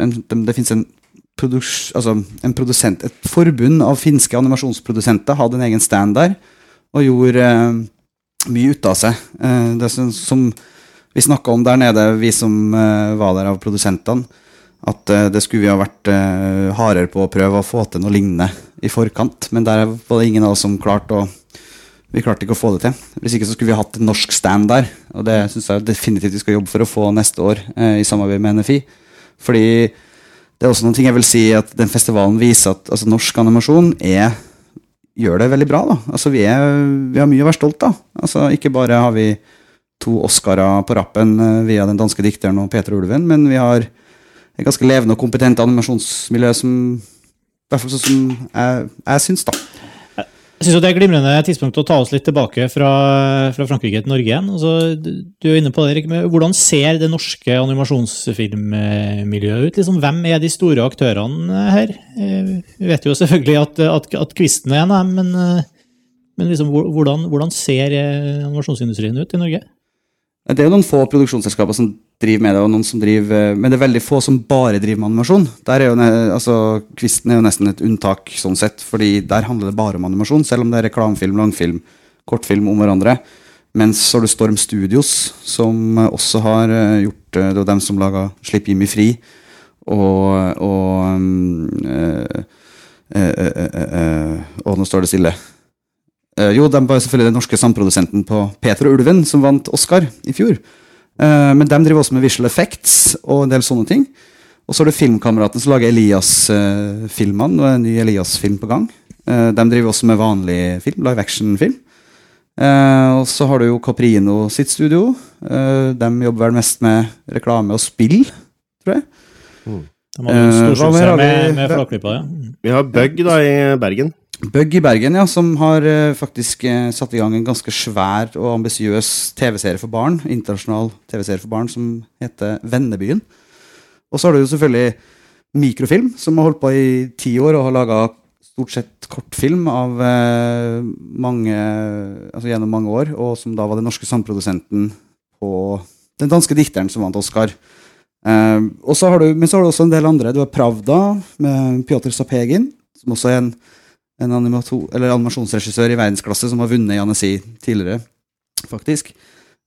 en, de, Det fins en, altså en produsent, et forbund av finske animasjonsprodusenter hadde en egen stand der, og gjorde eh, mye ut av seg. Eh, det som, som vi snakka om der nede, vi som eh, var der av produsentene, at eh, det skulle vi ha vært eh, hardere på å prøve å få til noe lignende i forkant. Men der var det ingen av oss som klarte å vi klarte ikke å få det til. Hvis ikke så skulle vi hatt en norsk stand der. Og det syns jeg definitivt vi skal jobbe for å få neste år, eh, i samarbeid med NFI. Fordi det er også noen ting jeg vil si at den festivalen viser at altså, norsk animasjon er, gjør det veldig bra. da. Altså, vi, er, vi har mye å være stolt av. Altså, ikke bare har vi to Oscarer på rappen eh, via den danske dikteren og Peter Ulven, men vi har et ganske levende og kompetent animasjonsmiljø som i hvert sånn som jeg, jeg syns, da. Jeg synes Det er et glimrende tidspunkt å ta oss litt tilbake fra, fra Frankrike til Norge igjen. Altså, du er inne på det, Erik, Hvordan ser det norske animasjonsfilmmiljøet ut? Liksom, hvem er de store aktørene her? Eh, Vi vet jo selvfølgelig at, at, at Kvisten er en av dem, men, eh, men liksom, hvordan, hvordan ser eh, animasjonsindustrien ut i Norge? Det er jo noen få produksjonsselskaper som driver med det, og noen som driver, men det er veldig få som bare driver med animasjon. Der er jo, altså, Kvisten er jo nesten et unntak, sånn sett, fordi der handler det bare om animasjon, selv om det er reklamefilm, langfilm, kortfilm om hverandre. Mens så har du Storm Studios, som eh, også har eh, gjort eh, Det var dem som laga Slipp Jimmy fri, og, og øh, øh, øh, eh, eh, eh, nå står det stille. Eh, jo, de var selvfølgelig den norske samprodusenten på Peter og Ulven, som vant Oscar i fjor. Uh, men de driver også med visual effects og en del sånne ting. Og så er det Filmkameraten som lager Elias-filmene, og en ny Elias-film på gang. Uh, de driver også med vanlig film, live action-film. Eh, og så har du jo Caprino sitt studio. Eh, de jobber vel mest med reklame og spill, tror jeg. De Eh, mer suksess har med, vi? med Flåklypa. Ja. Mm. Vi har Bug da i Bergen. Bug i Bergen, ja, som har uh, faktisk uh, satt i gang en ganske svær og ambisiøs TV-serie for barn. Internasjonal TV-serie for barn som heter Vennebyen. Og så har du jo selvfølgelig Mikrofilm, som har holdt på i ti år og har laga stort sett kortfilm av uh, mange Altså gjennom mange år, og som da var den norske samprodusenten på den danske dikteren som vant Oscar. Og så har du, men så har du også en del andre. Du har Pravda med Pjotr Sapegin, som også er en en animasjonsregissør i verdensklasse som har vunnet i Annecy tidligere, faktisk.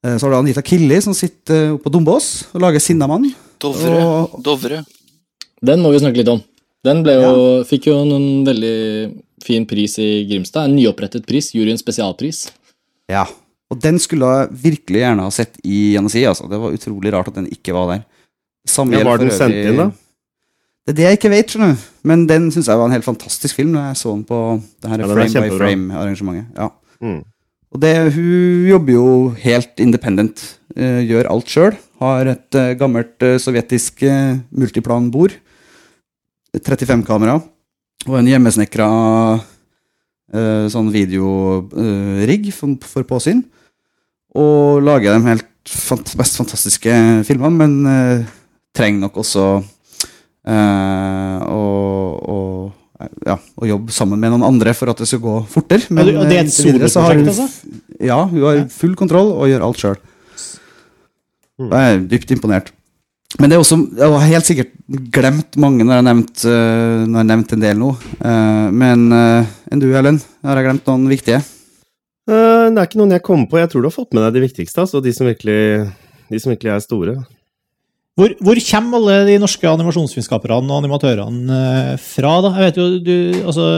Eh, Så har du Anita Killi, som sitter oppe på Dombås og lager Sinnamann. Dovre. Og- Dovre. Den må vi snakke litt om. Den ble jo, fikk jo en veldig fin pris i Grimstad. En nyopprettet pris. Juryens spesialpris. Ja. Og den skulle jeg virkelig gjerne ha sett i Annecy. Altså. Det var utrolig rart at den ikke var der. Samme Ja, var den sendt inn, da? Det er det jeg ikke vet, skjønner du. Men den syns jeg var en helt fantastisk film når jeg så den på det her Ja, den Frame by. Frame-arrangementet. Ja. Mm. Og det, hun jobber jo helt independent. Uh, gjør alt sjøl. Har et uh, gammelt uh, sovjetisk multiplanbord. 35 kamera. Og en hjemmesnekra sånn videorigg for, for påsyn. Og lager de helt fant mest fantastiske filmene, men trenger nok også eh, å, å, ja, å jobbe sammen med noen andre for at det skal gå fortere. Ja, og det er et eh, hun soloprosjekt, f- Ja, hun har full kontroll og gjør alt sjøl. Jeg er dypt imponert. Men det er også, jeg har helt sikkert glemt mange når jeg har nevnt, eh, når jeg nevnt en del nå. Men enn du, Ellen? Har jeg glemt noen viktige? Det er ikke noen jeg kommer på. Jeg tror du har fått med deg de viktigste. Altså de som virkelig, de som virkelig er store. Hvor, hvor kommer alle de norske animasjonsfilmskaperne og animatørene eh, fra? da? Jeg vet jo, Du, altså,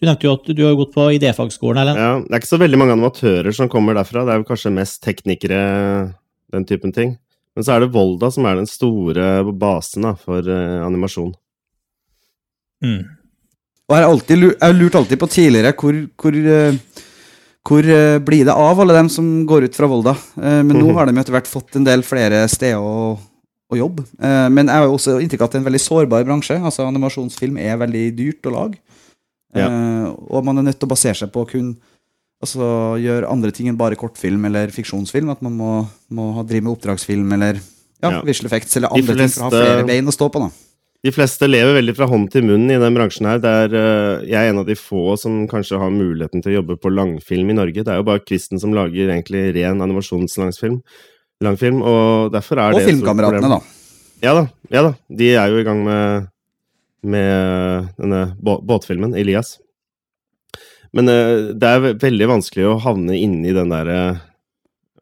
du nevnte jo at du har gått på idéfagskolen. Eller? Ja, det er ikke så veldig mange animatører som kommer derfra. Det er jo kanskje mest teknikere, den typen ting. Men så er det Volda som er den store basen da, for uh, animasjon. Mm. Og jeg har alltid jeg har lurt alltid på tidligere hvor, hvor, uh hvor blir det av alle dem som går ut fra Volda? Eh, men nå <laughs> har de etter hvert fått en del flere steder å, å jobb. Eh, men jeg har jo også inntrykk av at det er en veldig sårbar bransje. Altså Animasjonsfilm er veldig dyrt å lage. Eh, og man er nødt til å basere seg på å kun altså, gjøre andre ting enn bare kortfilm eller fiksjonsfilm. At man må, må ha, drive med oppdragsfilm eller ja, Ja. visual effects eller andre andre ting for å ha flere bein å stå på. da. De fleste lever veldig fra hånd til munn i den bransjen her. Der eh, jeg er en av de få som kanskje har muligheten til å jobbe på langfilm i Norge. Det er jo bare Kvisten som lager egentlig ren animasjonslangsfilm. Langfilm, og derfor er Og det Og Filmkameratene, da. Ja da. ja da. De er jo i gang med, med denne båtfilmen, Elias. Men uh, det er veldig vanskelig å havne inni den derre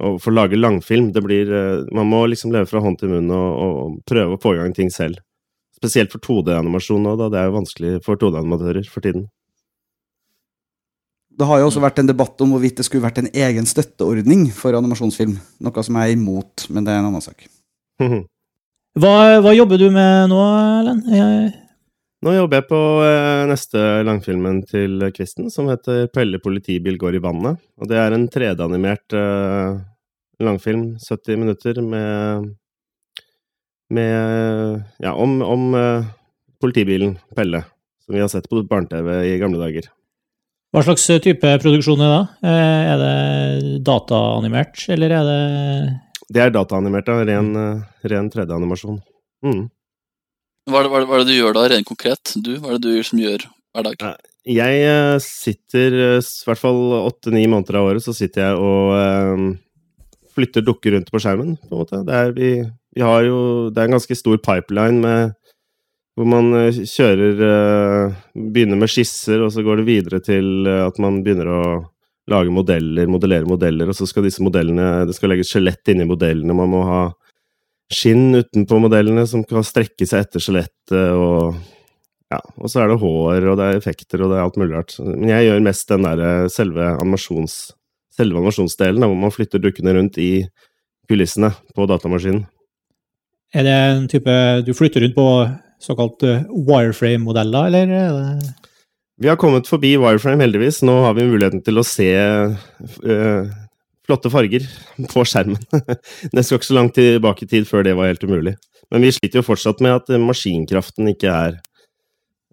Å få lage langfilm. Det blir uh, Man må liksom leve fra hånd til munn og, og prøve å få i gang ting selv. Spesielt for 2D-animasjon nå, da. Det er jo vanskelig for 2D-animatører for tiden. Det har jo også vært en debatt om hvorvidt det skulle vært en egen støtteordning for animasjonsfilm. Noe som jeg er imot, men det er en annen sak. Hva, hva jobber du med nå, Ellen? Jeg- Nå jobber jeg på eh, neste langfilmen til Kvisten, som heter 'Pelle politibil går i vannet'. Og det er en 3D-animert eh, langfilm, 70 minutter, med, med Ja, om, om eh, politibilen Pelle, som vi har sett på barne-TV i gamle dager. Hva slags type produksjon er det? da? Eh, Er det dataanimert, eller er det Det er dataanimert, ja. Ren, eh, ren 3D-animasjon. Mm. Hva er, hva, hva er det du gjør da, rent konkret? Du, Hva er det du som gjør hver dag? Jeg eh, sitter, eh, i hvert fall åtte-ni måneder av året, så sitter jeg og eh, flytter dukker rundt på skjermen, på en måte. Det er, vi, vi har jo, det er en ganske stor pipeline med hvor man eh, kjører eh, Begynner med skisser, og så går det videre til eh, at man begynner å lage modeller, modellere modeller, og så skal disse modellene Det skal legges skjelett inni modellene, man må ha skinn utenpå modellene som kan strekke seg etter skjelettet, og ja, og så er det hår, og det er effekter, og det er alt mulig rart. Men jeg gjør mest den der eh, selve animasjons... Selve animasjonsdelen, hvor man flytter dukkene rundt i kulissene på datamaskinen. Er det en type Du flytter rundt på såkalt eh, wireframe-modeller, eller? er det- Vi har kommet forbi wireframe, heldigvis. Nå har vi muligheten til å se eh, flotte farger på skjermen. <laughs> det skal ikke så langt tilbake i tid før det var helt umulig. Men vi sliter jo fortsatt med at eh, maskinkraften ikke er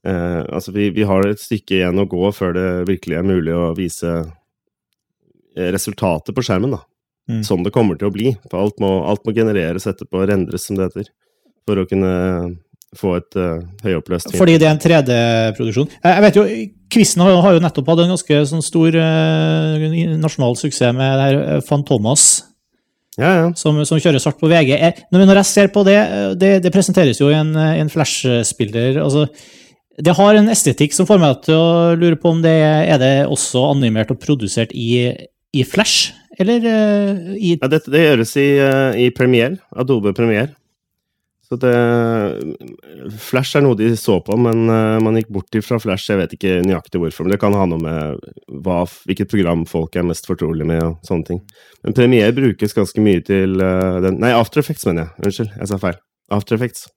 eh, Altså, vi, vi har et stykke igjen å gå før det virkelig er mulig å vise eh, resultatet på skjermen, da. Mm. Sånn det kommer til å bli. For alt må, alt må genereres etterpå, rendres, som det heter. For å kunne få et uh, høyoppløst Fordi det er en 3D-produksjon. Jeg vet jo, Quizen har, har jo nettopp hatt en ganske sånn stor uh, nasjonal suksess med det her eh, Fantomas, Ja, ja. som, som kjøres hardt på VG. Jeg, når jeg ser på det, eh, det, det presenteres jo i en, eh, en flash-spiller. altså det har en estetikk som får meg til å lure på om det er det også animert og produsert i, i Flash, eller uh, i Ja, det, det gjøres i, uh, i Premiere, Adobe Premiere. Så det Flash er noe de så på, men eh, man gikk bort fra Flash. Jeg vet ikke nøyaktig hvorfor, men det kan ha noe med hva, hvilket program folk er mest fortrolig med og sånne ting. Men Premiere brukes ganske mye til eh, den Nei, After Effects, mener jeg. Unnskyld, jeg sa feil. After Effects.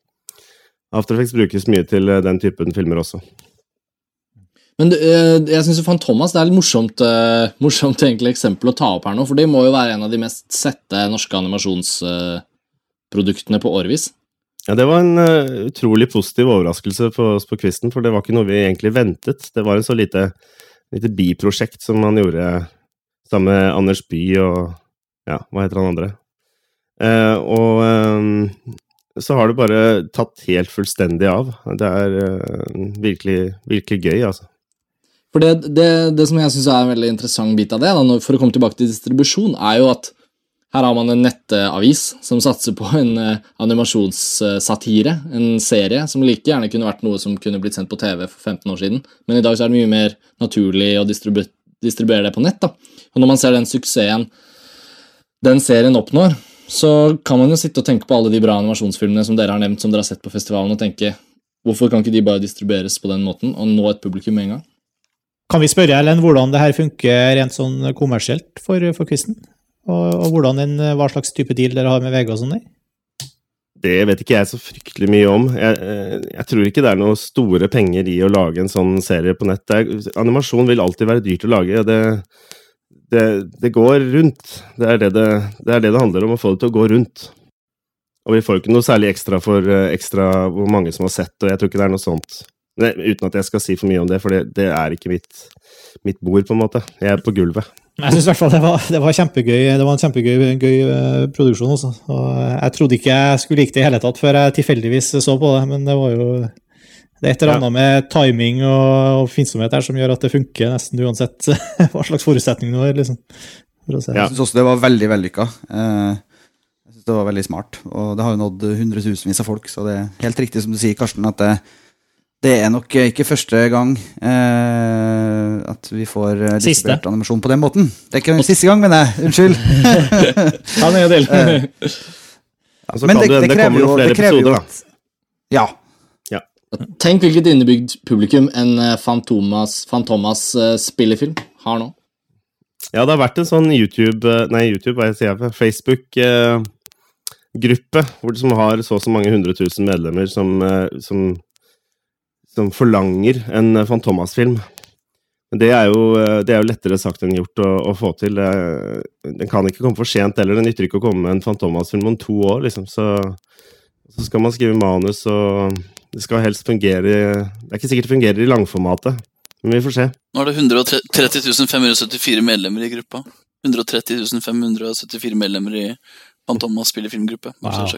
After Effects brukes mye til eh, den typen filmer også. Men jeg syns Fantomas det er et morsomt, <laughs> morsomt eksempel å ta opp her nå, for det må jo være en av de mest sette norske animasjonsproduktene på årevis. Ja, Det var en uh, utrolig positiv overraskelse for oss på kvisten, for det var ikke noe vi egentlig ventet. Det var en så lite, lite biprosjekt som man gjorde sammen med Anders Bye og Ja, hva heter han andre? Uh, og eh, så har det bare tatt helt fullstendig av. Det er uh, virkelig, virkelig gøy, altså. For det, det, det som jeg syns er en veldig interessant bit av det, da, for å komme tilbake til distribusjon, er jo at her har man en nettavis som satser på en eh, animasjonssatire, en serie, som like gjerne kunne vært noe som kunne blitt sendt på TV for 15 år siden, men i dag så er det mye mer naturlig å distribu distribuere det på nett. da. Og når man ser den suksessen den serien oppnår, så kan man jo sitte og tenke på alle de bra animasjonsfilmene som dere har nevnt, som dere har sett på festivalen, og tenke hvorfor kan ikke de bare distribueres på den måten og nå et publikum med en gang? Kan vi spørre Ellen, hvordan det her funker rent sånn kommersielt for, for quizen? Og, og en, hva slags type deal dere har med VG og sånn? Det vet ikke jeg så fryktelig mye om. Jeg, eh, jeg tror ikke det er noe store penger i å lage en sånn serie på nett. Animasjon vil alltid være dyrt å lage. Det, det, det går rundt. Det er det det, det er det det handler om, å få det til å gå rundt. Og vi får ikke noe særlig ekstra for eh, ekstra hvor mange som har sett, og jeg tror ikke det er noe sånt. Uten at jeg skal si for mye om det, for det er ikke mitt, mitt bord, på en måte. Jeg er på gulvet. Jeg syns i hvert fall det var, det var kjempegøy. Det var en kjempegøy gøy, eh, produksjon. Også. Og jeg trodde ikke jeg skulle like det i hele tatt før jeg tilfeldigvis så på det, men det var jo det er et eller annet med timing og, oppfinnsomhet her som gjør at det funker nesten uansett <laughs> hva slags forutsetning du har. liksom. For å se. Ja. Jeg syns også det var veldig vellykka. Eh, Jeg synes det var veldig smart. Og det har jo nådd hundretusenvis av folk, så det er helt riktig som du sier, Karsten, at det, det er nok ikke første gang eh, at vi får eh, distribuert animasjon på den måten. Det er ikke siste gang, mener jeg. Unnskyld. <laughs> Ta den en del. <laughs> Og så Men det- det, krever jo- flere det krever jo episoder, da. at- Ja. Tenk hvilket innebygd publikum en eh, Fantomas, Fantomas eh, spillefilm har nå? Ja, det har vært en sånn YouTube eh, Nei, YouTube, hva sier jeg for? Facebook-gruppe hvor som har så og så mange hundre tusen medlemmer som, eh, som, som forlanger en eh, Fantomas-film. Det er, jo, eh, det er jo lettere sagt enn gjort å, å få til. Den kan ikke komme for sent heller. Det nytter ikke å komme med en Fantomas-film om to år, liksom. Så, så skal man skrive manus, og det skal helst fungere Det er ikke sikkert det fungerer i langformatet, men vi får se. Nå er det 130 574 medlemmer i gruppa. 130 574 medlemmer i Fantomas spillefilmgruppe. Wow.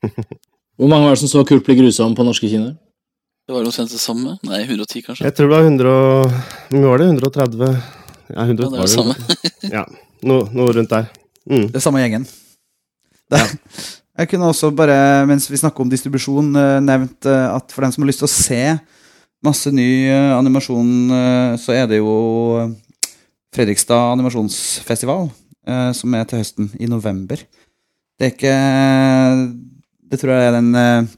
<laughs> Hvor mange var det som så Kult bli grusom på norske kinoer? Det var omtrent det samme. Nei, 110 kanskje. Jeg tror det var 100 og Hvor var det? 130? Ja, 100 Ja, det er var det samme. Ja, noe, noe rundt der. Mm. Det er samme gjengen. Det, <laughs> jeg kunne også bare, mens vi snakker om distribusjon, eh, nevnt eh, at for dem som har lyst til å se masse ny eh, animasjon, så er det jo Fredrikstad animasjonsfestival, som er til høsten, i november. Det er ikke Det tror jeg er den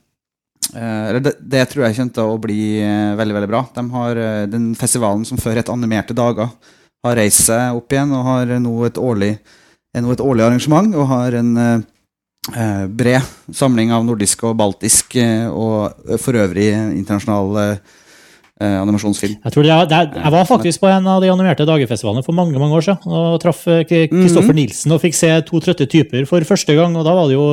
det, det tror jeg kommer til å bli eh, veldig, veldig bra. De har eh, den festivalen som før het Animerte dager, har reist seg opp igjen og har nå et årlig nå et årlig arrangement og har en eh, eh, bred samling av nordisk og baltisk eh, og eh, for øvrig internasjonal eh, eh, animasjonsfilm. Jeg, tror det er, det er, jeg var faktisk på en av de animerte dagerfestivalene for mange mange år siden og traff Kristoffer mm Kristoffer Nilsen og fikk se to trøtte typer for første gang. og Da var det jo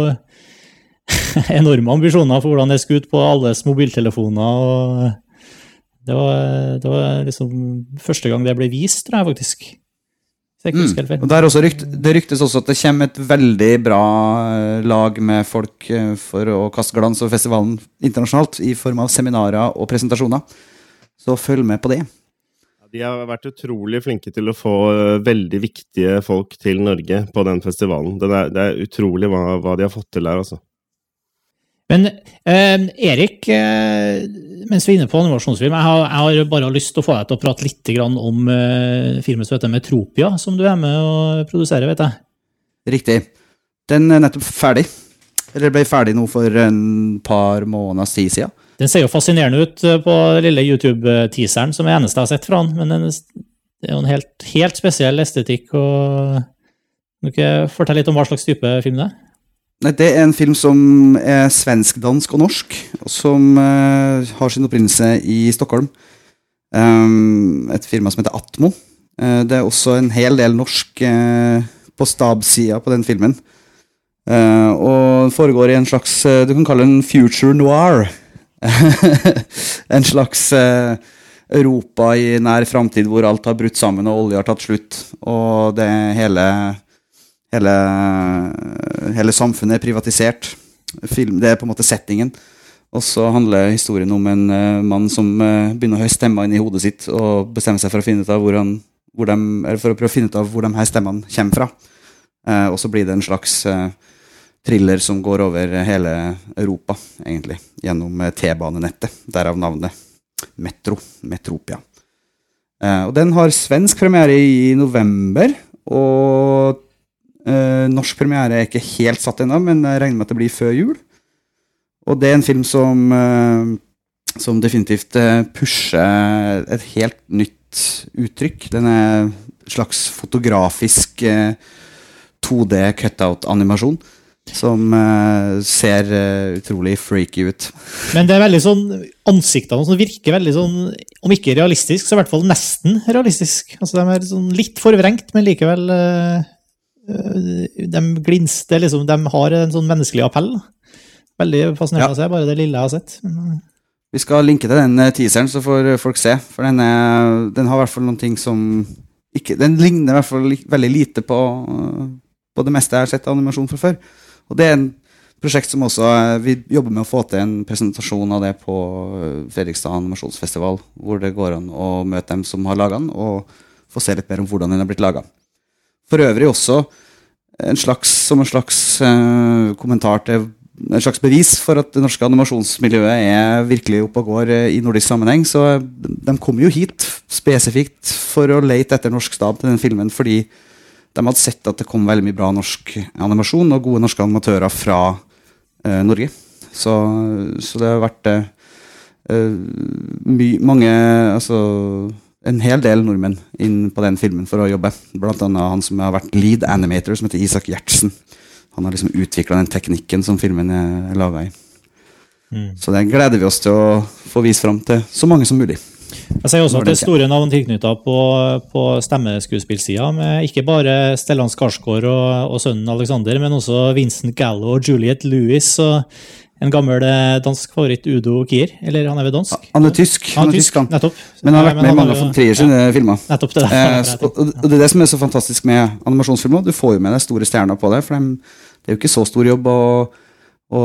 <laughs> enorme ambisjoner for hvordan det skulle ut på alles mobiltelefoner. og Det var, det var liksom første gang det ble vist, tror jeg faktisk. Mm. Og også rykt, Det ryktes også at det kommer et veldig bra eh, lag med folk eh, for å kaste glans over festivalen internasjonalt i form av seminarer og presentasjoner. Så følg med på det. De har vært utrolig flinke til å få eh, veldig viktige folk til Norge på den festivalen. Det er, det er utrolig hva, hva de har fått til der, altså. Men eh, Erik, eh, mens vi er inne på animasjonsfilm, jeg har, jeg har bare lyst til å få deg til å prate litt grann om eh, filmen som heter Metropia, som du er med og produserer, vet jeg. Riktig. Den er nettopp ferdig. Eller ble ferdig nå for en par måneders tid siden. Den ser jo fascinerende ut eh, på den lille YouTube-teaseren, som er eneste jeg har sett fra den. Men den, det er jo en helt, helt spesiell estetikk. og Kan du ikke fortelle litt om hva slags type film det er? Nei, Det er en film som er svensk, dansk og norsk, og som uh, har sin opprinnelse i Stockholm. Um, et firma som heter Atmo. Uh, det er også en hel del norsk uh, på stabsida på den filmen. Og foregår i en slags Du kan kalle den future noir. <laughs> en slags Europa i nær framtid hvor alt har brutt sammen og olje har tatt slutt. Og det hele Hele, hele samfunnet er privatisert. Film, det er på en måte settingen. Og så handler historien om en uh, mann som uh, begynner å høre stemmer inn i hodet sitt og bestemmer seg for å finne ut av hvor han, hvor de, for å prøve å finne ut av hvor de her stemmene kommer fra. Uh, og så blir det en slags thriller som går over hele Europa, egentlig. Gjennom T-banenettet. Derav navnet Metro. Metropia. Og den har svensk premiere i november. Og norsk premiere er ikke helt satt ennå, men jeg regner med at det blir før jul. Og det er en film som, eh, som definitivt eh, pusher et helt nytt uttrykk. Den er en slags fotografisk eh, 2D cutout-animasjon. Som eh, ser eh, utrolig freaky ut. Men det er veldig sånn ansiktene som virker veldig sånn, om ikke realistisk, så i hvert fall nesten realistisk. Altså De er sånn litt forvrengt, men likevel eh, De glinster, liksom. De har en sånn menneskelig appell. Veldig fascinerende Ja. å se, bare det lille jeg har sett. Eh, Vi skal linke til den eh, teaseren, så får folk se. For den, er, den har i hvert fall noen ting som ikke, Den ligner i hvert fall veldig lite på, eh, på det meste jeg har sett av animasjon fra før. Og det er en prosjekt som også eh, Vi jobber med å få til en presentasjon av det på eh, Fredrikstad animasjonsfestival, hvor det går an å møte dem som har laga den, og få se litt mer om hvordan den har blitt laga. For øvrig også en slags, som en slags uh, kommentar til en slags bevis for at det norske animasjonsmiljøet er virkelig oppe og går eh, i nordisk sammenheng. Så eh, de kom jo hit spesifikt for å lete etter norsk stab til den filmen, fordi de hadde sett at det kom veldig mye bra norsk animasjon og gode norske animatører fra eh, Norge. Så, så det har vært eh, my, mange Altså en hel del nordmenn inn på den filmen for å jobbe. Blant annet han som har vært lead animator, som heter Isak Gjertsen. Han har liksom utvikla den teknikken som filmen er laga i. Mm. Så det gleder vi oss til å få vist fram til så mange som mulig. Jeg sier også at det er store navn tilknytta på, på stemmeskuespillsida, med ikke bare Stellan Skarsgård og, og sønnen Alexander, men også Vincent Gallo og Juliette Lewis og en gammel eh, dansk favoritt, Udo Kier. Eller han er vel dansk? Han er tysk, han er tysk, han. nettopp. men han har Eh, vært med i mange av jo- Trier sine filmer. Nettopp det. Eh, så, og det er det som er så fantastisk med animasjonsfilmer. Du får jo med deg store stjerner på det, for det er jo ikke så stor jobb å, å,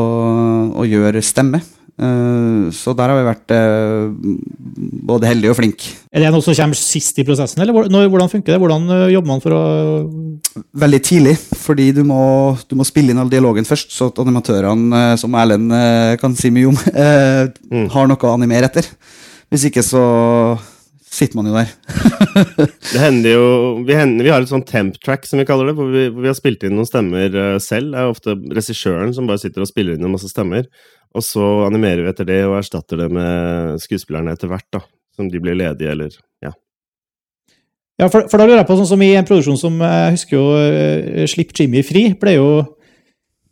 å gjøre stemme. Eh, så der har vi vært eh, både heldige og flinke. Er det noe som kommer sist i prosessen, eller hvordan funker det? Hvordan jobber man for å Veldig tidlig, fordi du må, du må spille inn all dialogen først, så at animatørene, eh, som Erlend eh, kan si mye om, <laughs> eh, Mm. har noe å animere etter. Hvis ikke så sitter man jo der. <laughs> Det hender jo Vi, hender, vi har et sånn temp track, som vi kaller det, hvor vi, hvor vi har spilt inn noen stemmer eh, selv. Det er ofte regissøren som bare sitter og spiller inn en masse stemmer. Og så animerer vi etter det og erstatter det med skuespillerne etter hvert, da. Som de blir ledige, eller ja. Ja, for, for da lurer jeg på, sånn som i en produksjon som jeg husker jo Slipp Jimmy fri, ble jo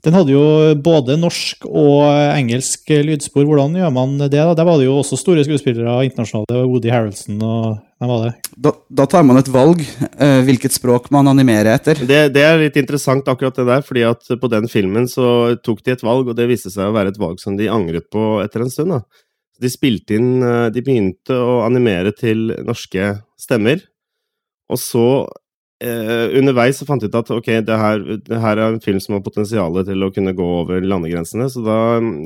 Den hadde jo både norsk og engelsk lydspor. Hvordan gjør man det? da? Der var det jo også store skuespillere internasjonale, Woody Harroldson og hvem var det? Da, da tar man et valg, eh, hvilket språk man animerer etter. Det, det er litt interessant, akkurat det der, fordi at på den filmen så tok de et valg, og det viste seg å være et valg som de angret på etter en stund. da. De spilte inn eh, De begynte å animere til norske stemmer, og så eh, underveis så fant jeg ut at ok, det her, det her er en film som har potensial til å kunne gå over landegrensene, så da,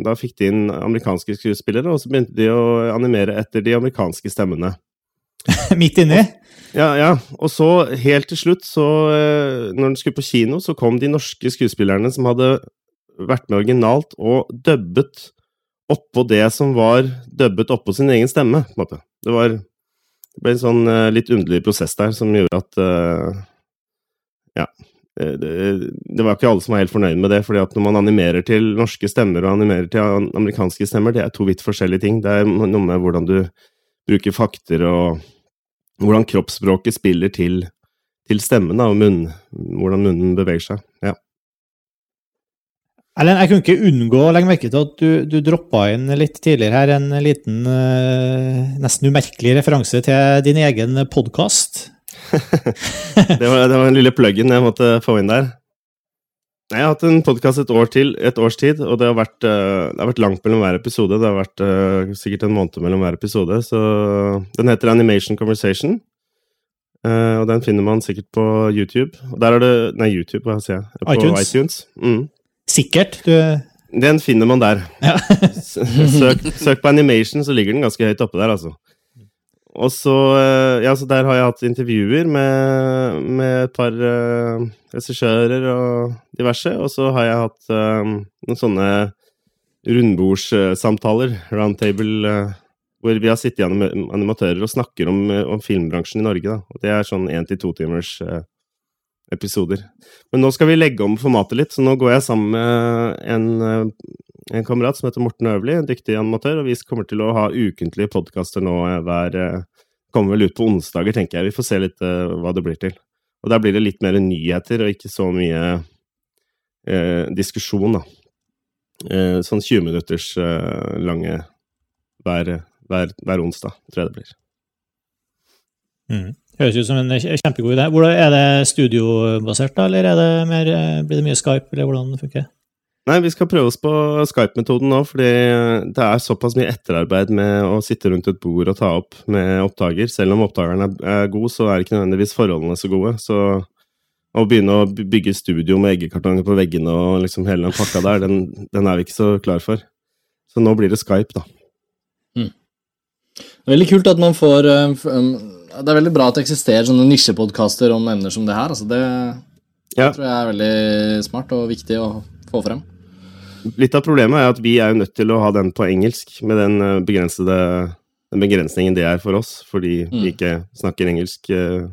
da fikk de inn amerikanske skuespillere, og så begynte de å animere etter de amerikanske stemmene. <laughs> Midt inni? Ja, ja. Og så, helt til slutt, så eh, Når den skulle på kino, så kom de norske skuespillerne som hadde vært med originalt og dubbet oppå det som var dubbet oppå sin egen stemme, på en måte. Det var det ble en sånn eh, litt underlig prosess der som gjorde at eh, Ja. eh, Det, det var ikke alle som var helt fornøyd med det, fordi at når man animerer til norske stemmer og animerer til amerikanske stemmer, det er to vidt forskjellige ting. Det er noe med hvordan du bruker fakter og hvordan kroppsspråket spiller til, til stemmen, da, og munn, hvordan munnen beveger seg. Ja. Erlend, jeg kunne ikke unngå å legge merke til at du, du droppa inn litt tidligere her en liten, eh, nesten umerkelig referanse til din egen podkast. <laughs> Det var, det var den lille pluggen jeg måtte få inn der. Nei, Jeg har hatt en podkast et, år til, et års tid, og det har, vært, eh, det har vært langt mellom hver episode. Det har vært eh, sikkert en måned mellom hver episode. Så den heter Animation Conversation. Og den finner man sikkert på YouTube. Og der er det Nei, YouTube, hva sier jeg? På iTunes. iTunes. Mm. Sikkert. Du, Den finner man der. Ja. Søk, søk på animation, så ligger den ganske høyt oppe der, altså. Og så, eh, ja, så der har jeg hatt intervjuer med, med et par uh, regissører og diverse. Og så har jeg hatt um, noen sånne rundbordssamtaler, roundtable, uh, hvor vi har sittet gjennom animatører og snakker om, om filmbransjen i Norge. Da. Og det er sånn én til to timers eh, episoder. Men nå skal vi legge om formatet litt, så nå går jeg sammen med en, eh, en kamerat som heter Morten Øverli, en dyktig animatør, og vi kommer til å ha ukentlige podkaster nå eh, hver eh, Kommer vel ut på onsdager, tenker jeg. Vi får se litt uh, hva det blir til. Og der blir det litt mer nyheter, og ikke så mye uh, diskusjon, da. Uh, sånn 20 minutters lange hver, hver, hver onsdag, tror jeg det blir. mm, høres ut som en kjempegod idé. Hvordan, er det studiobasert, da, eller er det mer, eh, blir det mye Skype, eller hvordan det funker det? Nei, vi skal prøve oss på Skype-metoden nå, fordi det er såpass mye etterarbeid med å sitte rundt et bord og ta opp med opptaker. Selv om opptakeren er, god, så er ikke nødvendigvis forholdene så gode. Så å begynne å bygge studio med eggekartonger på veggene og liksom hele den pakka der, den, den er vi ikke så klar for. Så nå blir det Skype, da. Det er veldig kult at man får eh, um, Det er veldig bra at det eksisterer sånne nisjepodkaster om emner som det her. Altså det, Ja. det tror jeg er veldig smart og viktig å få frem. Litt av problemet er at vi er jo nødt til å ha den på engelsk, med den eh, begrensede den begrensningen det er for oss, fordi vi Mm. ikke snakker engelsk eh,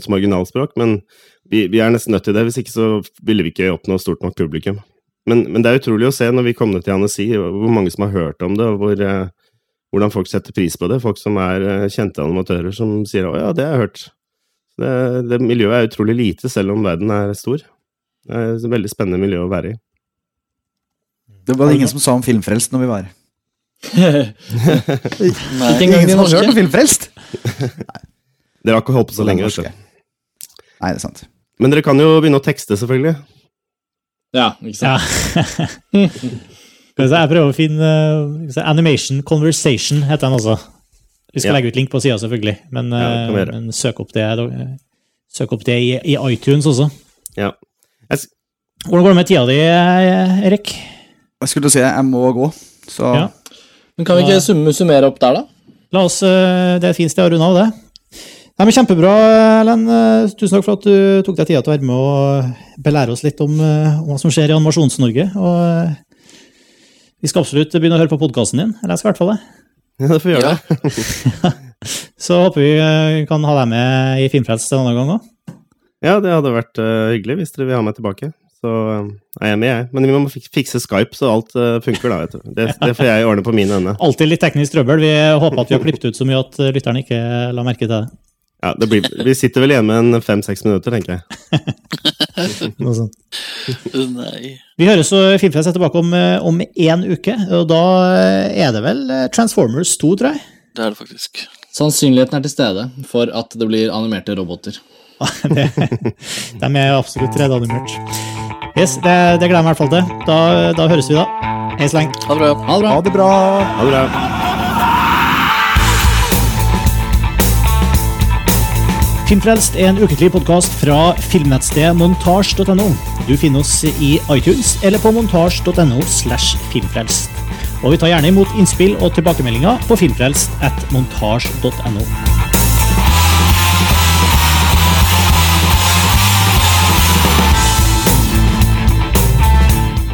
som originalspråk. Men vi, vi er nesten nødt til det, hvis ikke så ville vi ikke oppnå stort nok publikum. Men, men det er utrolig å se når vi kommer til Annecy, hvor mange som har hørt om det, og hvor, eh, hvordan folk setter pris på det. Folk som er eh, kjente animatører som sier 'å ja, det har jeg hørt'. Det, det miljøet er utrolig lite, selv om verden er stor. Det er et veldig spennende miljø å være i. Det var det ingen som sa om Filmfrelst når vi var her. <laughs> Ikke engang Ingen som har hørt om Filmfrelst? <laughs> Dere har ikke holdt på så lenge. vet. Nei, det er sant. Men dere kan jo begynne å tekste, selvfølgelig. Ja, ikke sant. Ja. <laughs> Jeg prøver å finne uh, se, Animation Conversation heter den også. Vi skal Ja. legge ut link på sida, selvfølgelig. Men, Ja, uh, gjøre. men søk opp det, søk opp det i, i iTunes også. Ja. Jeg, Hvordan går det med tida di, eh, Erik? Jeg skulle si jeg må gå, så Ja. Men kan vi ikke summe, summere opp der, da? La oss, Det er et fint sted å runde av det. Nei, men Kjempebra, Erlend. Uh, Tusen takk for at du tok deg tida til å være med og belære oss litt om, om hva som skjer i Animasjons-Norge. Og vi skal absolutt begynne å høre på podkasten din. Eller jeg skal i hvert fall det. ja, det får vi gjøre Ja. det. <laughs> <laughs> Så håper vi uh, kan ha deg med i Filmfrelst en annen gang òg. Ja, det hadde vært uh, hyggelig hvis dere vil ha meg tilbake. Så eh, er jeg med, jeg. Men vi må fikse Skype, så alt uh, funker, da. vet du. Det, det får jeg ordne på min ende. <laughs> Alltid litt teknisk trøbbel. Vi håper at vi har klippet ut så mye at lytterne ikke la merke til det. Ja, det blir, Vi sitter vel igjen med en fem-seks minutter, tenker jeg. <laughs> Noe sånt. Nei. Vi høres og Filmfrelst er tilbake om, uh, om én uke, og da uh, er det vel uh, Transformers 2, tror jeg. Det er det faktisk. Sannsynligheten er til stede for at det blir animerte roboter. <laughs> det, de er absolutt redanimert. Yes, det, det gleder jeg meg i hvert fall til. Da, da høres vi, da. Hei så lenge. Ha det bra. Ha det bra. ha det bra! Ha det bra. Filmfrelst er en ukentlig podkast fra filmnettstedet montasj.no. Du finner oss i iTunes eller på montasj.no slash filmfrelst. Og vi tar gjerne imot innspill og tilbakemeldinger på filmfrelst at montasj.no.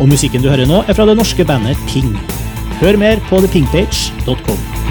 Og musikken du hører nå, er fra det norske bandet Ping. Hør mer på thepingpage.com.